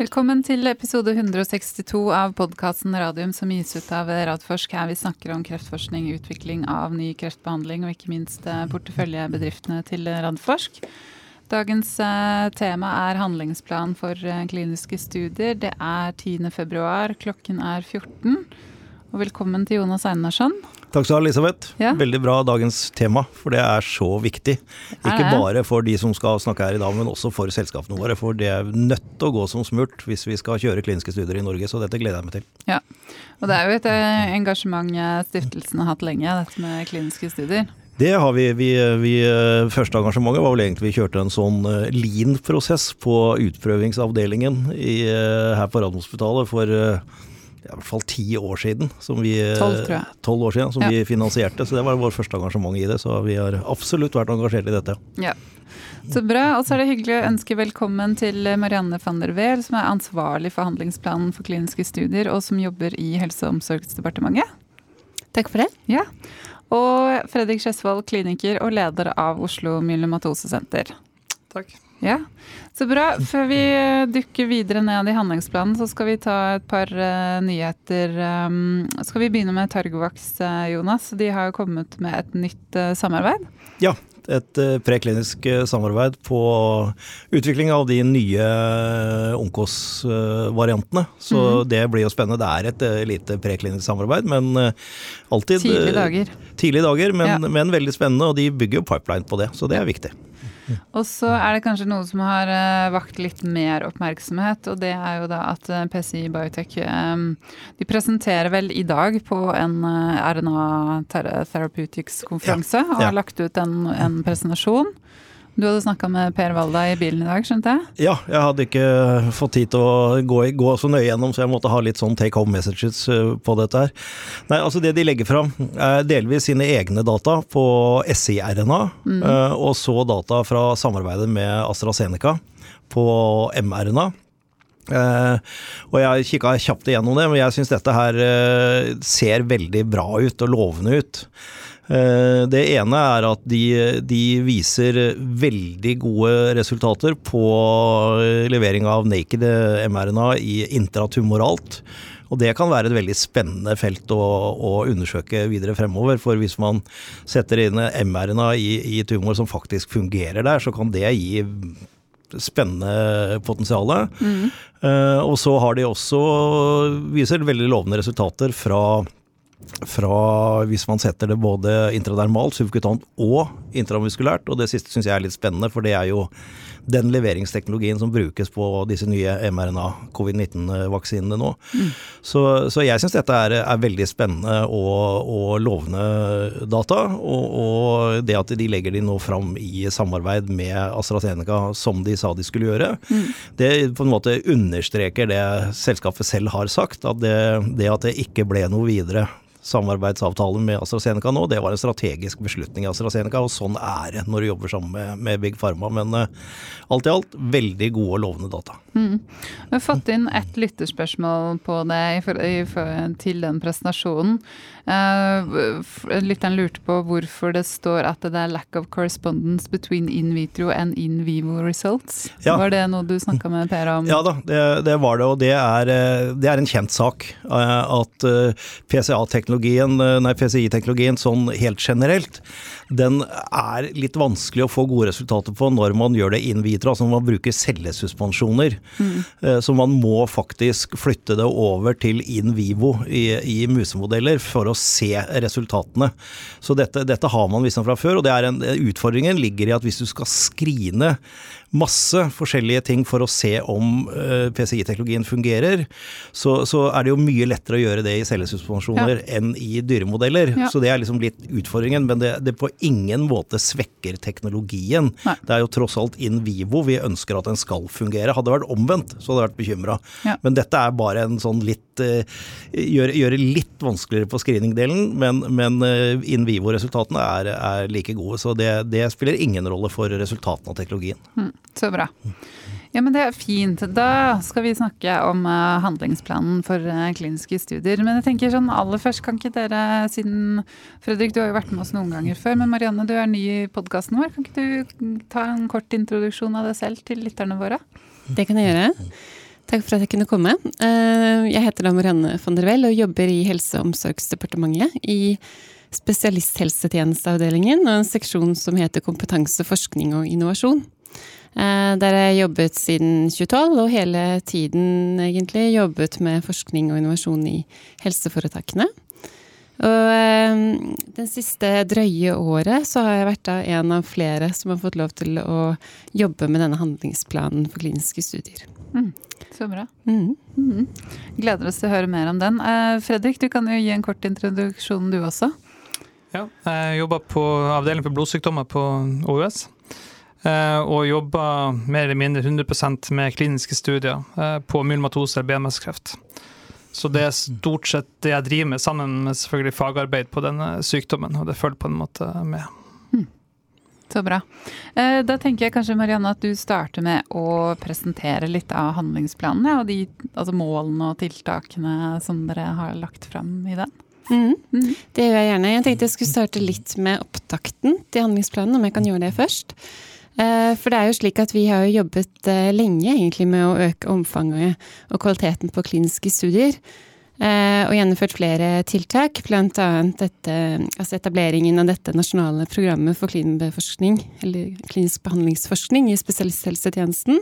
Velkommen til episode 162 av podkasten Radium som gis ut av Radforsk. Her vi snakker om kreftforskning, utvikling av ny kreftbehandling og ikke minst eh, porteføljebedriftene til Radforsk. Dagens eh, tema er handlingsplan for eh, kliniske studier. Det er 10. februar, klokken er 14. Og velkommen til Jonas Einarsson. Takk skal du ha, Elisabeth. Ja. Veldig bra dagens tema, for det er så viktig. Ikke bare for de som skal snakke her i dag, men også for selskapene våre. For det er nødt til å gå som smurt hvis vi skal kjøre kliniske studier i Norge, så dette gleder jeg meg til. Ja, og det er jo et eh, engasjement eh, stiftelsen har hatt lenge, dette med kliniske studier. Det har vi. vi, vi eh, første engasjementet var vel egentlig vi kjørte en sånn eh, lean-prosess på utprøvingsavdelingen i, eh, her på Radiumhospitalet for i hvert fall ti år siden. Som vi, eh, Tolv, tror jeg. Tolv år siden som Ja. vi finansierte. Så det var vår første engasjement i det. Så vi har absolutt vært engasjert i dette. Ja. Så bra. Og så er det hyggelig å ønske velkommen til Marianne van der Weel, som er ansvarlig for handlingsplanen for kliniske studier, og som jobber i Helse- og omsorgsdepartementet. Takk for det. Ja. Og Fredrik Skjesvold, kliniker og leder av Oslo Myelomatosesenter. Takk. Ja, så bra. Før vi dukker videre ned i handlingsplanen, så skal vi ta et par uh, nyheter. Um, skal vi begynne med Targovax, uh, Jonas? De har jo kommet med et nytt uh, samarbeid. Ja, et eh, preklinisk eh, samarbeid på utvikling av de nye eh, Onkos-variantene. Så Mhm. det blir jo spennende. Det er et eh, lite preklinisk samarbeid, men eh, alltid Tidlige eh, dager. Tidlige dager, men, Ja. men veldig spennende, og de bygger jo pipeline på det, så det er viktig. Og så er det kanskje noe som har eh, vakt litt mer oppmerksomhet, og det er jo da at eh, PCI Biotech eh, de presenterer vel i dag på en RNA Therapeutics-konferanse, og har lagt ut en, en presentasjon. Du hadde snakka med Per Walda i bilen i dag, skjønte jeg? Ja, jeg hadde ikke fått tid til å gå, gå så nøye gjennom, så jeg måtte ha litt sånn take home messages eh, på dette her. Nei, altså det de legger fram er delvis sine egne data på SI-RNA, eh, og så data fra samarbeidet med AstraZeneca på mRNA. Uh, og jeg kikka kjapt igjennom det, men jeg syns dette her uh, ser veldig bra ut og lovende ut. Eh, Det ene er at de, de viser veldig gode resultater på eh, levering av naked mRNA i intratumoralt. Og det kan være et veldig spennende felt å, å undersøke videre fremover. For hvis man setter inn mRNA i, i tumor som faktisk fungerer der, så kan det gi spennende potensial. Eh, og så har de også viser veldig lovende resultater fra fra hvis man setter det både intradermalt, subkutant og intramuskulært. Og det siste syns jeg er litt spennende, for det er jo den leveringsteknologien som brukes på disse nye mRNA covid-19-vaksinene nå. Så, så jeg syns dette er, er veldig spennende og, og lovende data. Og, og det at de legger de nå fram i samarbeid med AstraZeneca som de sa de skulle gjøre, det på en måte understreker det selskapet selv har sagt, at det, det at det ikke ble noe videre samarbeidsavtale med AstraZeneca nå, det var en strategisk beslutning i AstraZeneca, og sånn er det når du jobber sammen med, med Big Pharma. Men uh, alt i alt veldig gode og lovende data. Vi har fått inn ett lytterspørsmål på det i for, i for, til den presentasjonen. Eh, lytteren lurte på hvorfor det står at det er lack of correspondence between in vitro and in vivo results. Ja. Var det noe du snakka med Per om? Ja da, det, det var det, og det er, eh, det er en kjent sak. eh, At PCA-teknologien, nei PCI-teknologien sånn helt generelt, den er litt vanskelig å få gode resultater på når man gjør det in vitro, altså når man bruker cellesuspensjoner. Mm. Så man må faktisk flytte det over til in vivo i, i musemodeller for å se resultatene. Så dette, dette har man visstnok fra før, og en, utfordringen ligger i at hvis du skal skrine masse forskjellige ting for å se om eh, PCI-teknologien fungerer, så, så er det jo mye lettere å gjøre det i cellesuspensjoner enn i dyremodeller. Ja. Så det er liksom litt utfordringen, men det, det på ingen måte svekker teknologien. Nei. Det er jo tross alt in vivo vi ønsker at den skal fungere. Hadde det vært omvendt, så hadde jeg vært bekymra. Ja. Men dette er bare en sånn litt eh, Gjøre gjøre litt vanskeligere på screeningdelen, men, men eh, in vivo-resultatene er, er like gode. Så det, det spiller ingen rolle for resultatene av teknologien. Mm, så bra. Ja, men Det er fint. Da skal vi snakke om eh, handlingsplanen for eh, kliniske studier. Men jeg tenker sånn aller først, kan ikke dere, siden Fredrik, du har jo vært med oss noen ganger før, men Marianne, du er ny i podkasten vår. Kan ikke du ta en kort introduksjon av deg selv til lytterne våre? Det kan jeg gjøre. Takk for at jeg kunne komme. Eh, jeg heter da Marianne von der Well og jobber i Helse- og omsorgsdepartementet. I spesialisthelsetjenesteavdelingen og en seksjon som heter Kompetanse, forskning og innovasjon. Eh, der har jeg jobbet siden 2012, og hele tiden egentlig jobbet med forskning og innovasjon i helseforetakene. Og eh, den siste drøye året så har jeg vært da en av flere som har fått lov til å jobbe med denne handlingsplanen for kliniske studier. Mm. Så bra. Mm. Mm. Gleder oss til å høre mer om den. Eh, Fredrik, du kan jo gi en kort introduksjon du også. Ja, jeg jobber på avdeling for blodsykdommer på OUS. Eh, og jobber mer eller mindre 100% med kliniske studier eh, på myelmatose eller BMS-kreft. Så det er stort sett det jeg driver med, sammen med selvfølgelig fagarbeid på denne sykdommen. Og det følger på en måte med. Så bra. Eh, da tenker jeg kanskje Marianne at du starter med å presentere litt av handlingsplanen. Ja, og de altså målene og tiltakene som dere har lagt fram i den. Mm. Mm. Det gjør jeg gjerne. Jeg tenkte jeg skulle starte litt med opptakten til handlingsplanen, om jeg kan gjøre det først. Eh, for det er jo slik at vi har jobbet eh, lenge egentlig med å øke omfanget og kvaliteten på kliniske studier. Eh, og gjennomført flere tiltak, bl.a. Altså etableringen av dette nasjonale programmet for eller klinisk behandlingsforskning i spesialisthelsetjenesten.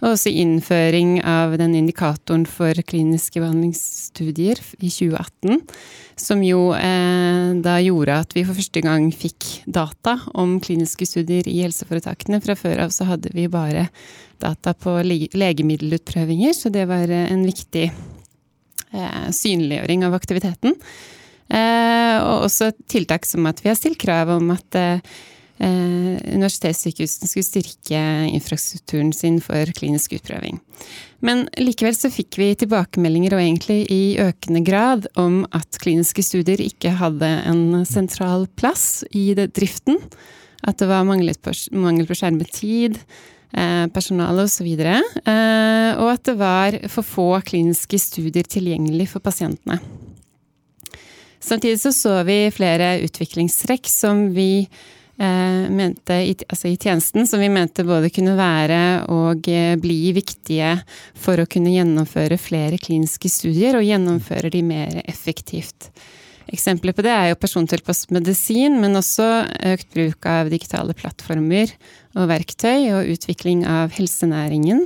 Og også innføring av den indikatoren for kliniske behandlingsstudier i 2018. Som jo eh, da gjorde at vi for første gang fikk data om kliniske studier i helseforetakene. Fra før av så hadde vi bare data på legemiddelutprøvinger, så det var en viktig Eh, synliggjøring av aktiviteten. Eh, og også tiltak som at vi har stilt krav om at eh, universitetssykehusene skulle styrke infrastrukturen sin for klinisk utprøving. Men likevel så fikk vi tilbakemeldinger, og egentlig i økende grad, om at kliniske studier ikke hadde en sentral plass i driften. At det var mangel på skjermet tid. Eh, personale osv. Og, eh, og at det var for få kliniske studier tilgjengelig for pasientene. Samtidig så så vi flere utviklingstrekk som vi eh, mente altså i tjenesten, som vi mente både kunne være og bli viktige for å kunne gjennomføre flere kliniske studier, og gjennomføre de mer effektivt. Eksempler på det er jo persontilpasset medisin, men også økt bruk av digitale plattformer og verktøy, og utvikling av helsenæringen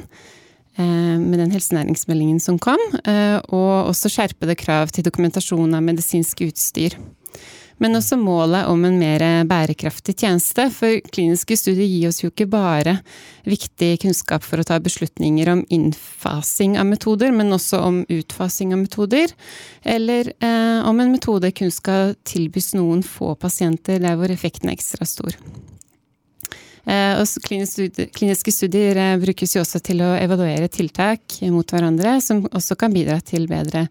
eh, med den helsenæringsmeldingen som kom, eh, og også skjerpede krav til dokumentasjon av medisinsk utstyr men også målet om en mer bærekraftig tjeneste. For kliniske studier gir oss jo ikke bare viktig kunnskap for å ta beslutninger om innfasing av metoder, men også om utfasing av metoder. Eller eh, om en metode kun skal tilbys noen få pasienter der hvor effekten er ekstra stor. Eh, og kliniske studier eh, brukes jo også til å evaluere tiltak mot hverandre, som også kan bidra til bedre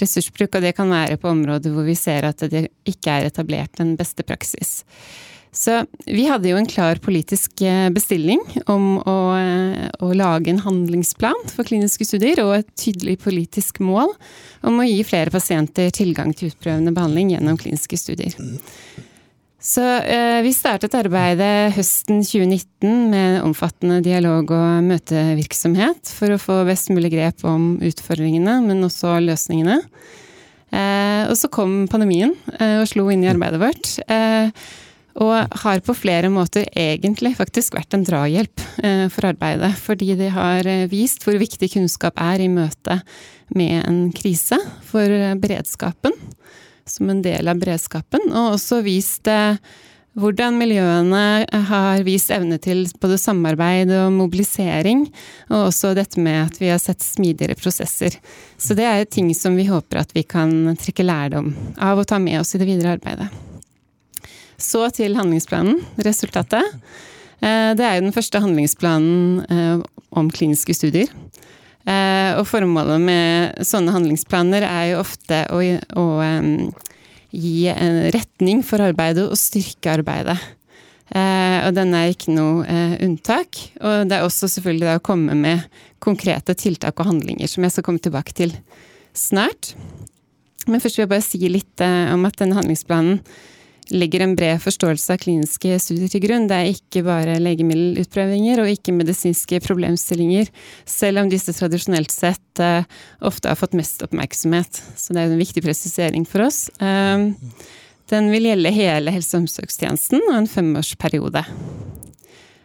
ressursbruk. Og det kan være på områder hvor vi ser at det ikke er etablert en beste praksis. Så vi hadde jo en klar politisk eh, bestilling om å, å, lage en handlingsplan for kliniske studier, og et tydelig politisk mål om å gi flere pasienter tilgang til utprøvende behandling gjennom kliniske studier. Så eh, vi startet arbeidet høsten 2019 med omfattende dialog og møtevirksomhet for å få best mulig grep om utfordringene, men også løsningene. Eh, og så kom pandemien eh, og slo inn i arbeidet vårt. Eh, og har på flere måter egentlig faktisk vært en drahjelp eh, for arbeidet. Fordi de har eh, vist hvor viktig kunnskap er i møte med en krise for beredskapen som en del av beredskapen, og også vist eh, hvordan miljøene har vist evne til både samarbeid og mobilisering, og også dette med at vi har sett smidigere prosesser. Så det er ting som vi håper at vi kan trekke lærdom av og ta med oss i det videre arbeidet. Så til handlingsplanen, resultatet. Eh, det er jo den første handlingsplanen eh, om kliniske studier. Eh, og formålet med sånne handlingsplaner er jo ofte å, å gi en retning for arbeidet og styrke arbeidet. Eh, og den er ikke noe eh, unntak. Og det er også selvfølgelig det å komme med konkrete tiltak og handlinger, som jeg skal komme tilbake til snart. Men først vil jeg bare si litt om at denne handlingsplanen legger en bred forståelse av kliniske studier til grunn. Det er ikke bare legemiddelutprøvinger og ikke medisinske problemstillinger, selv om disse tradisjonelt sett uh, ofte har fått mest oppmerksomhet. Så det er en viktig presisering for oss. Uh, den vil gjelde hele helse- og omsorgstjenesten og en femårsperiode.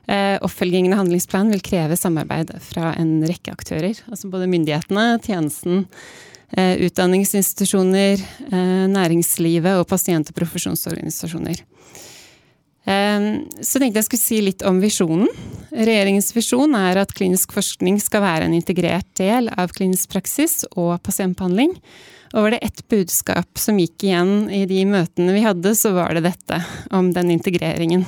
Uh, oppfølgingen av handlingsplanen vil kreve samarbeid fra en rekke aktører. Altså både myndighetene, tjenesten, Eh, utdanningsinstitusjoner, eh, næringslivet og pasient- og profesjonsorganisasjoner. Eh, så tenkte jeg skulle si litt om visjonen. Regjeringens visjon er at klinisk forskning skal være en integrert del av klinisk praksis og pasientbehandling. Og var det ett budskap som gikk igjen i de møtene vi hadde, så var det dette om den integreringen.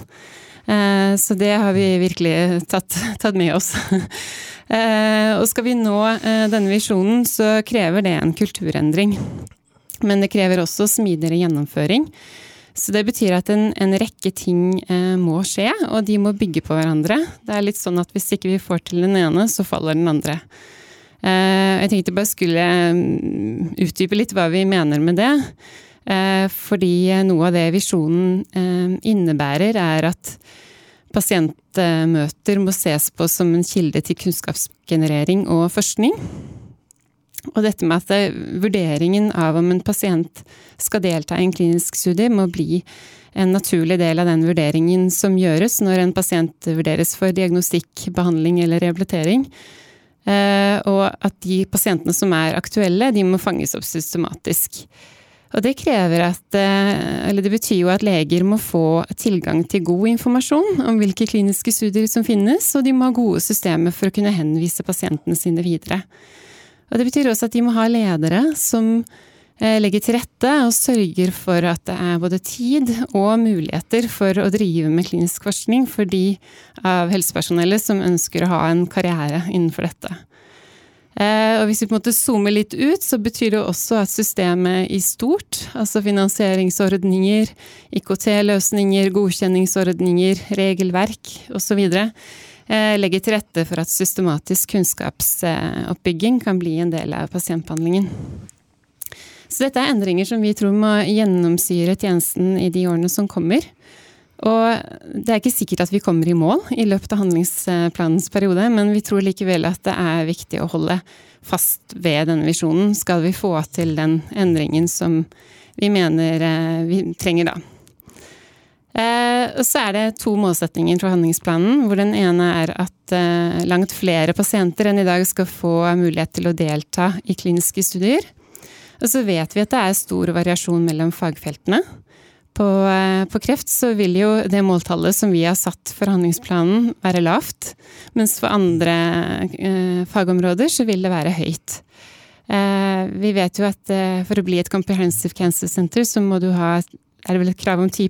Så det har vi virkelig tatt, tatt med oss. Eh, og skal vi nå eh, denne visjonen, så krever det en kulturendring. Men det krever også smidigere gjennomføring. Så det betyr at en, en rekke ting eh, må skje, og de må bygge på hverandre. Det er litt sånn at hvis ikke vi får til den ene, så faller den andre. Jeg tenkte bare skulle mm, utdype litt hva vi mener med det. Fordi noe av det visjonen innebærer, er at Pasientmøter må ses på som en kilde til kunnskapsgenerering og forskning. Og dette med at vurderingen av om en pasient skal delta i en klinisk studie, må bli en naturlig del av den vurderingen som gjøres når en pasient vurderes for diagnostikk, behandling eller rehabilitering. Eh, og at de pasientene som er aktuelle, de må fanges opp systematisk. Og det krever at eh, Eller det betyr jo at leger må få tilgang til god informasjon om hvilke kliniske studier som finnes, og de må ha gode systemer for å kunne henvise pasientene sine videre. Og det betyr også at de må ha ledere som eh, legger til rette og sørger for at det er både tid og muligheter for å drive med klinisk forskning for de av helsepersonellet som ønsker å ha en karriere innenfor dette. Eh, og hvis vi på en måte zoomer litt ut, så betyr det også at systemet i stort, altså finansieringsordninger, IKT-løsninger, godkjenningsordninger, regelverk osv., eh, legger til rette for at systematisk kunnskapsoppbygging kan bli en del av pasientbehandlingen. Så dette er endringer som vi tror må gjennomsyre tjenesten i de årene som kommer. Og det er ikke sikkert at vi kommer i mål i løpet av handlingsplanens periode, men vi tror likevel at det er viktig å holde fast ved denne visjonen, skal vi få til den endringen som vi mener eh, vi trenger da. Eh, og så er det to målsetninger for handlingsplanen, hvor den ene er at eh, langt flere pasienter enn i dag skal få mulighet til å delta i kliniske studier. Og så vet vi at det er stor variasjon mellom fagfeltene på, eh, på, kreft, så vil jo det måltallet som vi har satt for handlingsplanen, være lavt. Mens for andre eh, fagområder så vil det være høyt. Eh, vi vet jo at eh, for å bli et comprehensive cancer center, så må du ha er det vel et krav om 10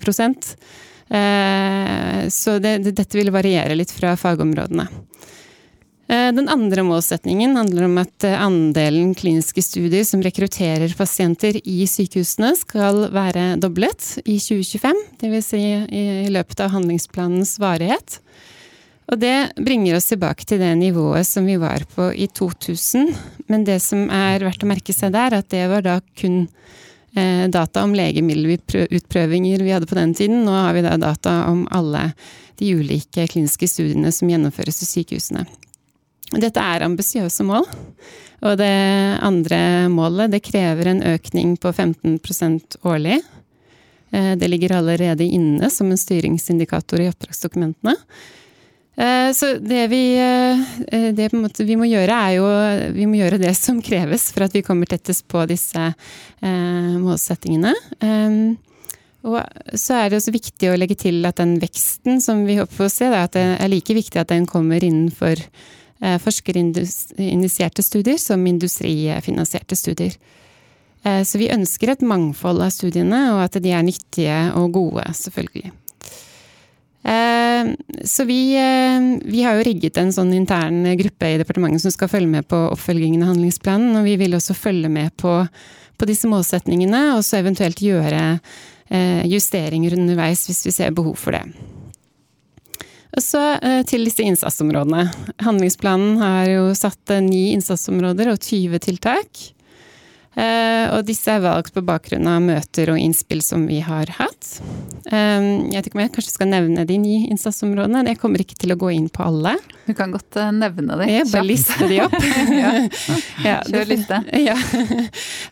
eh, Så det, det, dette vil variere litt fra fagområdene. Eh, den andre målsetningen handler om at eh, andelen kliniske studier som rekrutterer pasienter i sykehusene skal være doblet i 2025, dvs. Si i løpet av handlingsplanens varighet. Og det bringer oss tilbake til det nivået som vi var på i 2000. Men det som er verdt å merke seg der, at det var da kun eh, data om legemiddelutprøvinger vi hadde på den tiden. Nå har vi da data om alle de ulike kliniske studiene som gjennomføres i sykehusene. Dette er ambisiøse mål. Og det andre målet det krever en økning på 15 årlig. Eh, det ligger allerede inne som en styringsindikator i oppdragsdokumentene. Eh, så det vi, eh, det vi må gjøre, er jo Vi må gjøre det som kreves for at vi kommer tettest på disse målsettingene. Og så er det også viktig å legge til at den veksten som vi håper på å se, det er like viktig at den kommer innenfor forskerinitierte studier som industrifinansierte studier. Eh, så vi ønsker et mangfold av studiene, og at de er nyttige og gode, selvfølgelig. Eh, så vi, vi, har jo rigget en sånn intern gruppe i departementet som skal følge med på oppfølgingen av handlingsplanen, og vi vil også følge med på, på disse målsetningene, og så eventuelt gjøre justeringer underveis hvis vi ser behov for det. Så eh, til disse innsatsområdene. Handlingsplanen har jo satt ni innsatsområder og 20 tiltak. Eh, og disse er valgt på bakgrunn av møter og innspill som vi har hatt. Eh, jeg vet ikke om jeg kanskje skal nevne de ni innsatsområdene. Jeg kommer ikke til å gå inn på alle. Du kan godt eh, nevne dem. Jeg bare liste de opp. ja. ja, Kjør liste. Ja.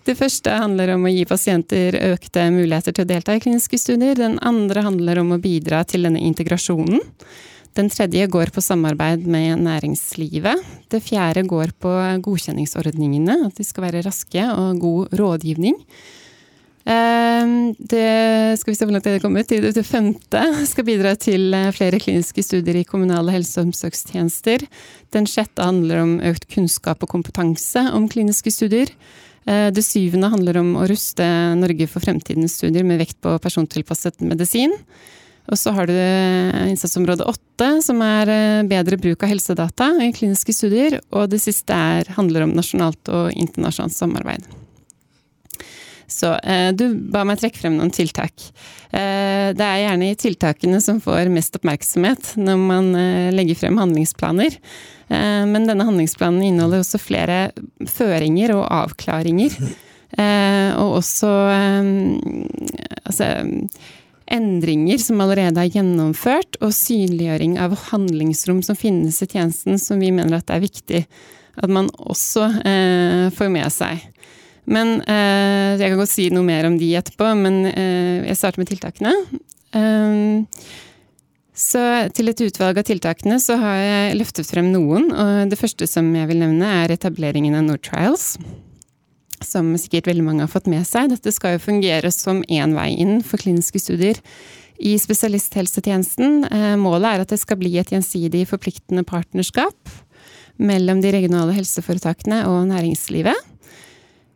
Det første handler om å gi pasienter økte muligheter til å delta i kliniske studier. Den andre handler om å bidra til denne integrasjonen. Den tredje går på samarbeid med næringslivet. Det fjerde går på godkjenningsordningene, at de skal være raske og god rådgivning. Ehm, det skal vi se hvor langt det er kommet. Det femte skal bidra til flere kliniske studier i kommunale helse- og omsorgstjenester. Den sjette handler om økt kunnskap og kompetanse om kliniske studier. Eh, det syvende handler om å ruste Norge for fremtidens studier med vekt på persontilpasset medisin. Og så har du innsatsområde åtte, som er eh, bedre bruk av helsedata i kliniske studier. Og det siste er, handler om nasjonalt og internasjonalt samarbeid. Så eh, du ba meg trekke frem noen tiltak. Eh, det er gjerne i tiltakene som får mest oppmerksomhet når man eh, legger frem handlingsplaner. Eh, men denne handlingsplanen inneholder også flere føringer og avklaringer. Eh, og også altså endringer som allerede er gjennomført, og synliggjøring av handlingsrom som finnes i tjenesten, som vi mener at det er viktig at man også eh, får med seg. Men eh, Jeg kan godt si noe mer om de etterpå, men eh, jeg starter med tiltakene. Um, så til et utvalg av tiltakene så har jeg løftet frem noen. og Det første som jeg vil nevne, er etableringen av Nortrials som sikkert veldig mange har fått med seg. Dette skal jo fungere som én vei inn for kliniske studier i spesialisthelsetjenesten. Eh, målet er at det skal bli et gjensidig forpliktende partnerskap mellom de regionale helseforetakene og næringslivet.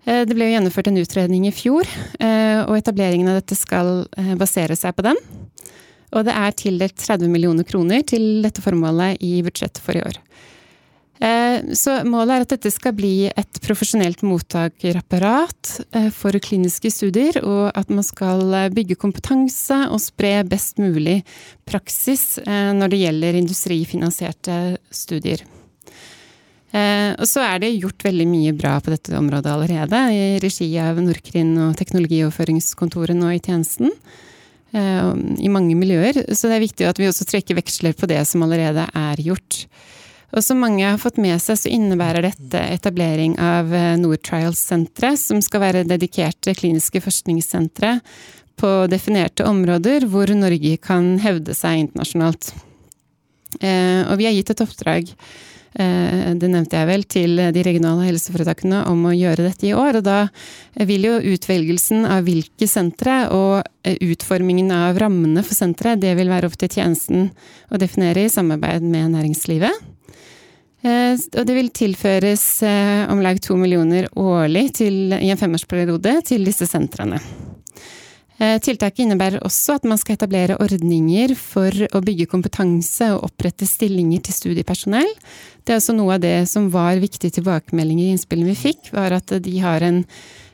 Eh, det ble jo gjennomført en utredning i fjor, eh, og etableringen av dette skal basere seg på den. Og det er tildelt 30 millioner kroner til dette formålet i budsjettet for i år. Eh, så målet er at dette skal bli et profesjonelt mottakerapparat eh, for kliniske studier, og at man skal eh, bygge kompetanse og spre best mulig praksis når det gjelder industrifinansierte studier. Og så er det gjort veldig mye bra på dette området allerede, i regi av Norkrin og teknologioverføringskontoret nå i tjenesten. I mange miljøer. Så det er viktig at vi også trekker veksler på det som allerede er gjort. Og som mange har fått med seg, så innebærer dette etablering av eh, Nortrials-senteret, som skal være dedikerte kliniske forskningssentre på definerte områder hvor Norge kan hevde seg internasjonalt. Eh, og vi har gitt et oppdrag, eh, det nevnte jeg vel, til de regionale helseforetakene om å gjøre dette i år. Og da vil jo utvelgelsen av hvilke sentre og utformingen av rammene for senteret, det vil være opp til tjenesten å definere i samarbeid med næringslivet. Eh, og det vil tilføres eh, om lag to millioner årlig til, i en femårsperiode til disse sentrene. Eh, tiltaket innebærer også at man skal etablere ordninger for å bygge kompetanse og opprette stillinger til studiepersonell. Det er også noe av det som var viktig tilbakemeldinger i innspillene vi fikk, var at de har en,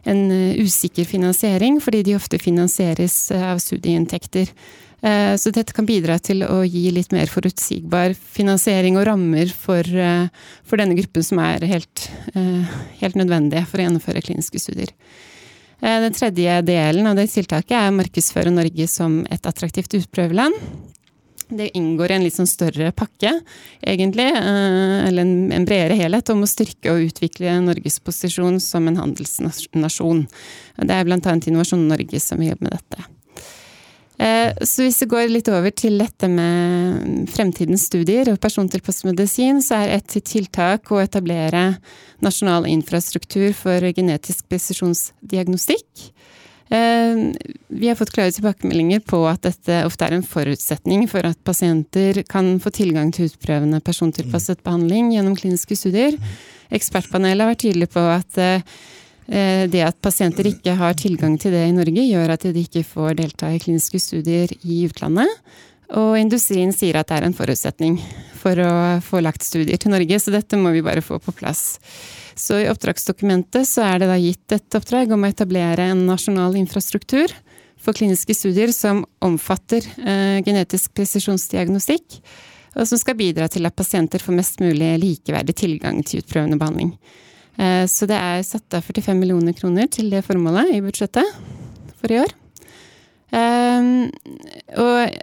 en usikker finansiering, fordi de ofte finansieres av studieinntekter. Eh, så dette kan bidra til å gi litt mer forutsigbar finansiering og rammer for, eh, for denne gruppen som er helt, eh, helt nødvendige for å gjennomføre kliniske studier. Den tredje delen av det tiltaket er å markedsføre Norge som et attraktivt utprøveland. Det inngår i en litt sånn større pakke, egentlig, eller en, bredere helhet, om å styrke og utvikle Norges posisjon som en handelsnasjon. Det er bl.a. Innovasjon Norge som vil jobbe med dette. Eh, så hvis vi går litt over til dette med fremtidens studier og persontilpasset medisin, så er et tiltak å etablere nasjonal infrastruktur for genetisk presisjonsdiagnostikk. Eh, vi har fått klare tilbakemeldinger på at dette ofte er en forutsetning for at pasienter kan få tilgang til utprøvende persontilpasset behandling gjennom kliniske studier. Ekspertpanelet har vært tydelig på at eh, det at pasienter ikke har tilgang til det i Norge, gjør at de ikke får delta i kliniske studier i utlandet. Og industrien sier at det er en forutsetning for å få lagt studier til Norge, så dette må vi bare få på plass. Så i oppdragsdokumentet så er det da gitt et oppdrag om å etablere en nasjonal infrastruktur for kliniske studier som omfatter eh, genetisk presisjonsdiagnostikk, og som skal bidra til at pasienter får mest mulig likeverdig tilgang til utprøvende behandling. Så det er satt av 45 millioner kroner til det formålet i budsjettet for i år. Og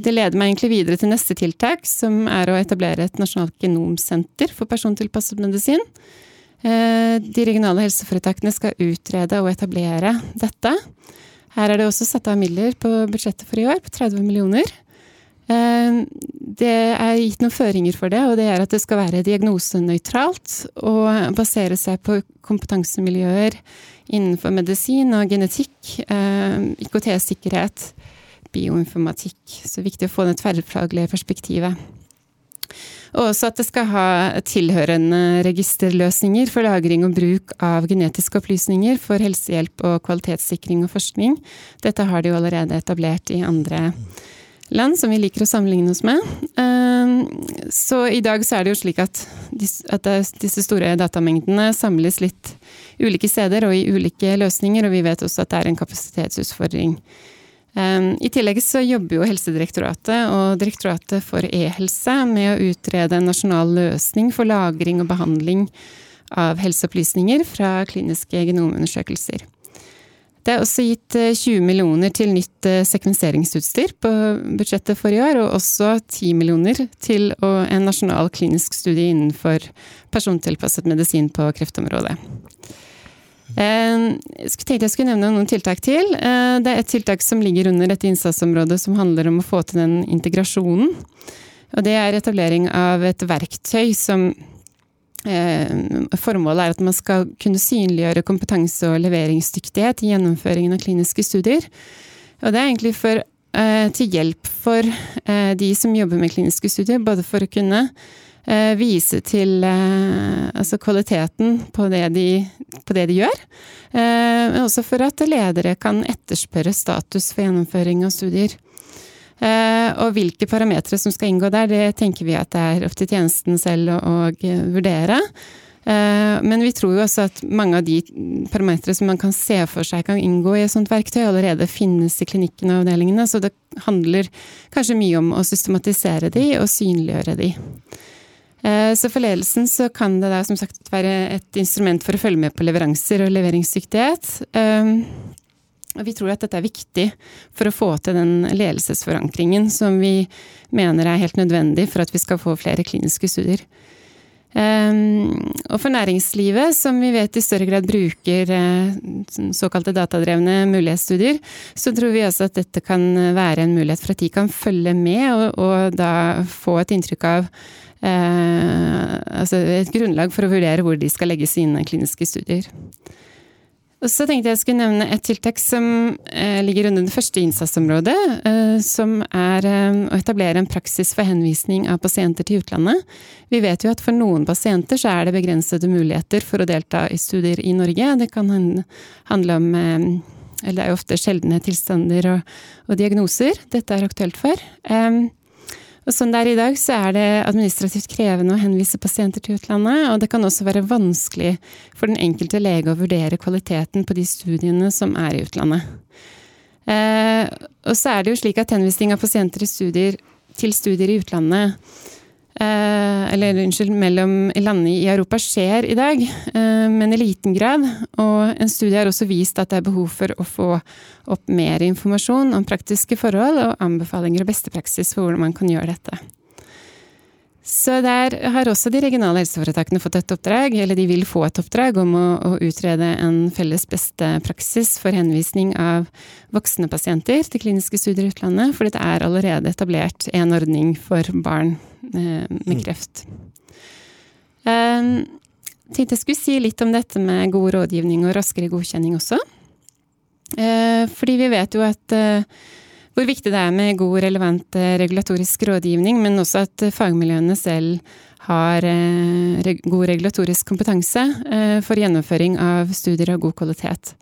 det leder meg egentlig videre til neste tiltak, som er å etablere et nasjonalt genomsenter for persontilpasset medisin. De regionale helseforetakene skal utrede og etablere dette. Her er det også satt av midler på budsjettet for i år, på 30 millioner. Eh, det er gitt noen føringer for det, og det er at det skal være diagnosenøytralt og basere seg på kompetansemiljøer innenfor medisin og genetikk, eh, IKT-sikkerhet, bioinformatikk. Så det er viktig å få det tverrfaglige perspektivet. Og også at det skal ha tilhørende registerløsninger for lagring og bruk av genetiske opplysninger for helsehjelp og kvalitetssikring og forskning. Dette har de jo allerede etablert i andre land som vi liker å sammenligne oss med. Ehm, så i dag så er det jo slik at disse store datamengdene samles litt ulike steder og i ulike løsninger, og vi vet også at det er en kapasitetsutfordring. Ehm, I tillegg så jobber jo Helsedirektoratet og Direktoratet for e-helse med å utrede en nasjonal løsning for lagring og behandling av helseopplysninger fra kliniske genomundersøkelser. Det er også gitt 20 eh, millioner til nytt eh, sekvenseringsutstyr på budsjettet for i år, og også 10 millioner til en nasjonal klinisk studie innenfor persontilpasset medisin på kreftområdet. Eh, jeg tenkte jeg skulle nevne noen tiltak til. Det er et tiltak som ligger under dette innsatsområdet som handler om å få til den integrasjonen. Og det er etablering av et verktøy som Formålet er at man skal kunne synliggjøre kompetanse og leveringsdyktighet i gjennomføringen av kliniske studier. Og det er egentlig for, til hjelp for de som jobber med kliniske studier, både for å kunne Eh, vise til eh, altså kvaliteten på det, de, på det de gjør. Eh, men også for at ledere kan etterspørre status for gjennomføring av studier. Og hvilke parametere som skal inngå der, det tenker vi at det er opp til tjenesten selv å, vurdere. Men vi tror jo også at mange av de parametere som man kan se for seg kan inngå i et sånt verktøy, allerede finnes i klinikkene og avdelingene. Så det handler kanskje mye om å systematisere de og synliggjøre de. Eh, så for ledelsen så kan det da som sagt være et instrument for å følge med på leveranser og leveringsdyktighet. Eh, og vi tror at dette er viktig for å få til den ledelsesforankringen som vi mener er helt nødvendig for at vi skal få flere kliniske studier. Eh, og for næringslivet, som vi vet i større grad bruker såkalte datadrevne mulighetsstudier, så tror vi også at dette kan være en mulighet for at de kan følge med og da få et inntrykk av eh, altså et grunnlag for å vurdere hvor de skal legge sine kliniske studier. Så tenkte jeg skulle nevne et tiltak som eh, ligger under det første innsatsområdet, eh, som er eh, å etablere en praksis for henvisning av pasienter til utlandet. Vi vet jo at for noen pasienter så er det begrensede muligheter for å delta i studier i Norge. Det kan handle om eller det er jo ofte sjeldne tilstander og, og diagnoser dette er aktuelt for. Og sånn det er i dag, så er det administrativt krevende å henvise pasienter til utlandet, og det kan også være vanskelig for den enkelte lege å vurdere kvaliteten på de studiene som er i utlandet. Eh, og så er det jo slik at henvisning av pasienter studier, til studier i utlandet eller unnskyld, mellom landene i Europa skjer i dag, eh, men i liten grad. Og en studie har også vist at det er behov for å få opp mer informasjon om praktiske forhold og anbefalinger og beste praksis for hvordan man kan gjøre dette. Så der har også de regionale helseforetakene fått et oppdrag, eller de vil få et oppdrag om å, å utrede en felles beste praksis for henvisning av voksne pasienter til kliniske studier i utlandet, for det er allerede etablert en ordning for barn eh, med mm. kreft. Um, tenkte jeg skulle si litt om dette med god rådgivning og raskere godkjenning også. Uh, fordi vi vet jo at uh, hvor viktig det er med god, relevant eh, regulatorisk rådgivning, men også at eh, fagmiljøene selv har eh, god regulatorisk kompetanse for gjennomføring av studier av god kvalitet.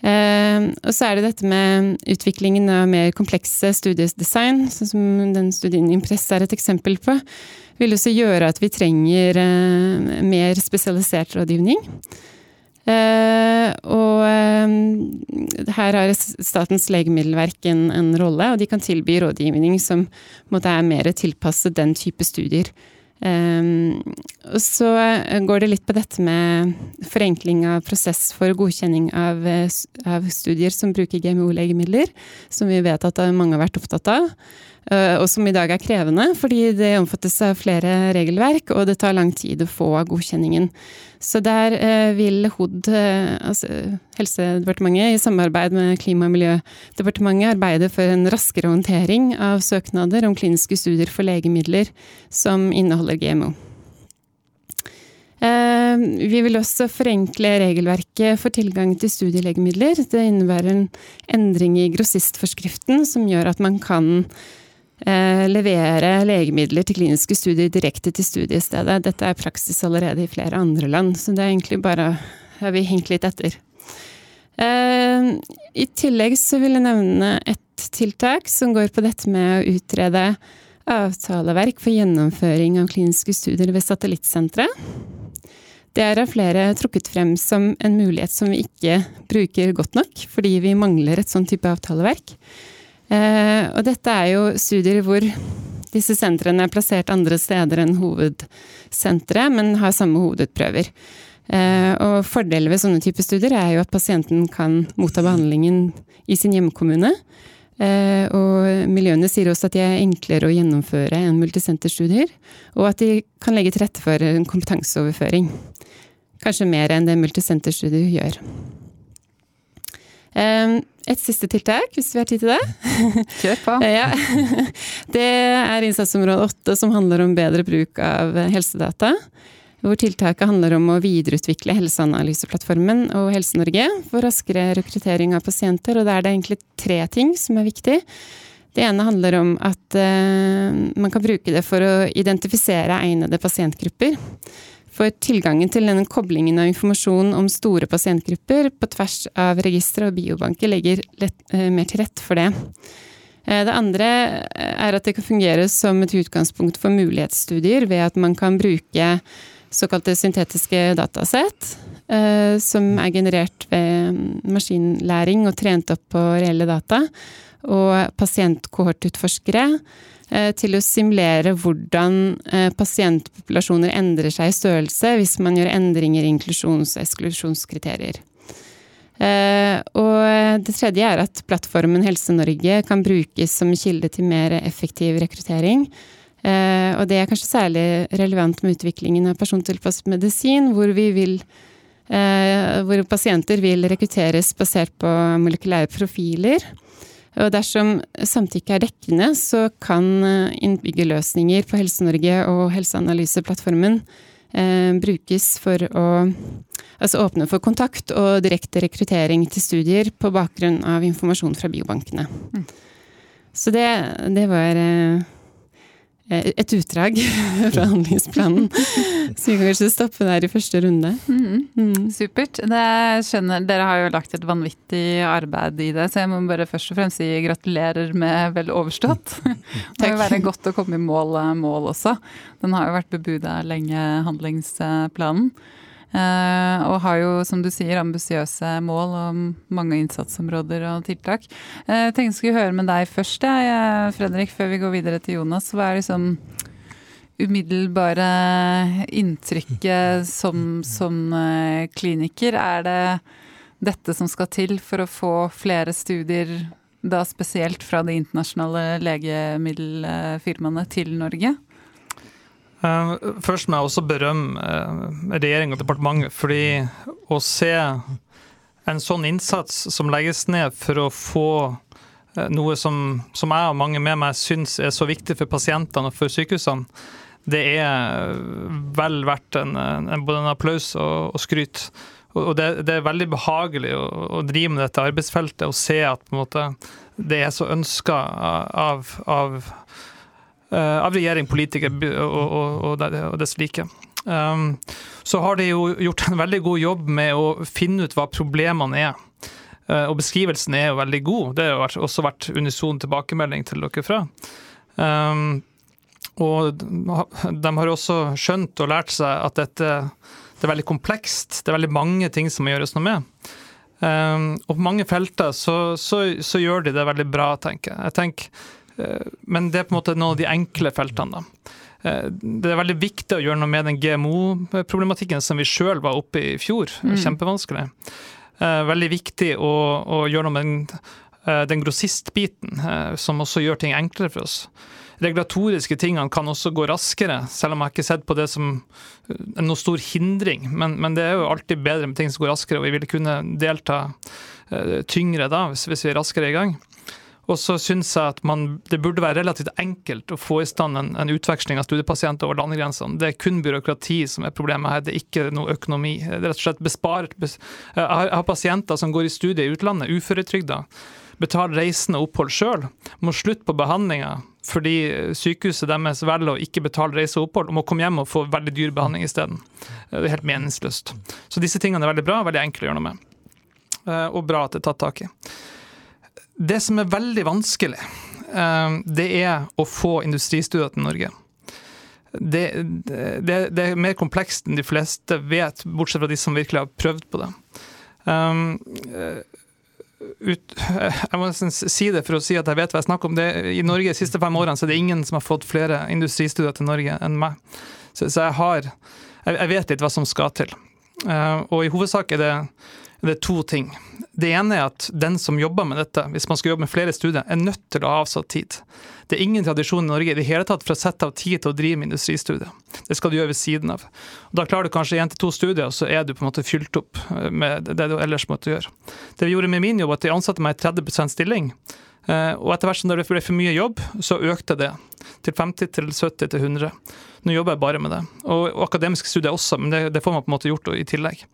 Og så er det dette med utviklingen av mer komplekse studiedesign, sånn som den studien Impress er et eksempel på, vil også gjøre at vi trenger mer spesialisert rådgivning. Uh, og uh, her har Statens legemiddelverk en, en, rolle, og de kan tilby rådgivning som måtte er mer tilpasset den type studier. Um, og så går det litt på dette med forenkling av prosess for godkjenning av, av studier som bruker GMO-legemidler, som vi vet at mange har vært opptatt av. Uh, og som i dag er krevende, fordi det omfattes av flere regelverk, og det tar lang tid å få godkjenningen. Så der uh, vil HOD, uh, altså Helsedepartementet, i samarbeid med Klima- og miljødepartementet arbeide for en raskere håndtering av søknader om kliniske studier for legemidler som inneholder GMO. Vi vil også forenkle regelverket for tilgang til studielegemidler. Det innebærer en endring i grossistforskriften som gjør at man kan Eh, levere legemidler til kliniske studier direkte til studiestedet. Dette er praksis allerede i flere andre land, så det er egentlig bare har vi hengt litt etter. Eh, I tillegg så vil jeg nevne et tiltak som går på dette med å utrede avtaleverk for gjennomføring av kliniske studier ved satellittsentre. Det er av flere trukket frem som en mulighet som vi ikke bruker godt nok, fordi vi mangler et sånn type avtaleverk. Eh, og dette er jo studier hvor disse sentrene er plassert andre steder enn hovedsenteret, men har samme hovedutprøver. Eh, og Fordelen ved sånne typer studier er jo at pasienten kan motta behandlingen i sin hjemkommune. Eh, og miljøene sier også at de er enklere å gjennomføre enn multisenterstudier. Og at de kan legge til rette for en kompetanseoverføring. Kanskje mer enn det multisenterstudier gjør. Et siste tiltak, hvis vi har tid til det. Kjør på. ja. Det er innsatsområde åtte, som handler om bedre bruk av helsedata. Hvor tiltaket handler om å videreutvikle Helseanalyseplattformen og Helse-Norge for raskere rekruttering av pasienter. Og da er det egentlig tre ting som er viktig. Det ene handler om at uh, man kan bruke det for å identifisere egnede pasientgrupper. For tilgangen til denne koblingen av informasjon om store pasientgrupper på tvers av registre og biobanker legger lett, eh, mer til rette for det. Eh, det andre er at det kan fungere som et utgangspunkt for mulighetsstudier ved at man kan bruke såkalte syntetiske datasett, eh, som er generert ved maskinlæring og trent opp på reelle data, og pasientkohortutforskere Eh, til å simulere hvordan eh, pasientpopulasjoner endrer seg i størrelse hvis man gjør endringer i inklusjons- og eksklusjonskriterier. Eh, og det tredje er at plattformen Helse-Norge kan brukes som kilde til mer effektiv rekruttering. Og det er kanskje særlig relevant med utviklingen av persontilpasset medisin, hvor vi vil hvor pasienter vil rekrutteres basert på molekylære profiler. Og dersom samtykke er dekkende, så kan eh, innbyggerløsninger på Helse-Norge og Helseanalyseplattformen eh, brukes for å altså åpne for kontakt og direkte rekruttering til studier på bakgrunn av informasjon fra biobankene. Mm. Så det, det var eh, Eh, et utdrag fra handlingsplanen. Så vi kan kanskje stoppe der i første runde. Mm. Mm. Supert. Skjønner, dere har jo lagt et vanvittig arbeid i det, så jeg må bare først og fremst si gratulerer med vel overstått. Det må jo være godt å komme i mål, mål også. Den har jo vært bebuda lenge, handlingsplanen. Uh, og har jo, som du sier, ambisiøse mål og mange innsatsområder og tiltak. Uh, jeg tenkte jeg skulle høre med deg først, jeg, Fredrik, før vi går videre til Jonas. Hva er liksom umiddelbare inntrykket som, som uh, kliniker? Er det dette som skal til for å få flere studier, da spesielt fra de internasjonale legemiddelfirmaene, til Norge? Uh, først må jeg også berømme uh, regjering og departementet, fordi å se en sånn innsats som legges ned for å få uh, noe som, som, jeg og mange med meg syns er så viktig for pasientene og for sykehusene, det er vel verdt en, en, både en applaus og, og skryt. Og det, det, er veldig behagelig å, å, drive med dette arbeidsfeltet og se at måte, det er så ønska av, av Eh, av regjering, politikere og, og, og dets like. Um, så har de jo gjort en veldig god jobb med å finne ut hva problemene er. Uh, og beskrivelsen er jo veldig god. Det har jo også vært unison tilbakemelding til dere fra. Um, og de har også skjønt og lært seg at dette det er veldig komplekst. Det er veldig mange ting som må gjøres noe med. Um, og på mange felter så, så, så, gjør de det veldig bra, tenker jeg. Jeg tenker Eh, men det er på en måte noen av de enkle feltene. da. det er veldig viktig å gjøre noe med den GMO-problematikken som vi sjøl var oppe i i fjor. Mm. Kjempevanskelig. Veldig viktig å, å gjøre noe med den, den grossistbiten, som også gjør ting enklere for oss regulatoriske tingene kan også gå raskere, selv om jeg ikke har sett på det som noen stor hindring. Men, men, det er jo alltid bedre med ting som går raskere, og vi ville kunne delta tyngre da, hvis, hvis vi er raskere i gang. Og så syns jeg at man, det burde være relativt enkelt å få i stand en, en utveksling av studiepasienter over landegrensene. Det er kun byråkrati som er problemet her, det er ikke noe økonomi. Det er rett og slett besparet. Bes, jeg, har, jeg har pasienter som går i studie i utlandet, uføretrygda betaler reisende opphold sjøl, må slutte på behandlinga fordi sykehuset deres velger å ikke betale reise og opphold, og må komme hjem og få veldig dyr behandling isteden. Det er helt meningsløst. Så disse tingene er veldig bra, veldig enkle å gjøre noe med. Eh, og bra at det er tatt tak i. Det som er veldig vanskelig, eh, det er å få industristudier til Norge. Det, det, det, er mer komplekst enn de fleste vet, bortsett fra de som virkelig har prøvd på det. Um, ut, jeg må nesten si det for å si at jeg vet hva jeg snakker om. Det, I Norge de siste fem årene så er det ingen som har fått flere industristudier til Norge enn meg. Så, så jeg har jeg, jeg, vet litt hva som skal til. Uh, og i hovedsak er det, er to ting. Det ene er at den som jobber med dette, hvis man skal jobbe med flere studier, er nødt til å ha avsatt tid. Det er ingen tradisjon i Norge i det hele tatt for å sette av tid til å drive med industristudier. Det skal du gjøre ved siden av. Da klarer du kanskje én til to studier, og så er du på en måte fylt opp eh, med det du ellers måtte gjøre. Det vi gjorde med min jobb, at jeg ansatte meg i 30 stilling. Eh, og etter hvert som det ble for mye jobb, så økte det til 50 til 70 til 100. Nå jobber jeg bare med det. Og, og akademiske studier også, men det, det, får man på en måte gjort i tillegg.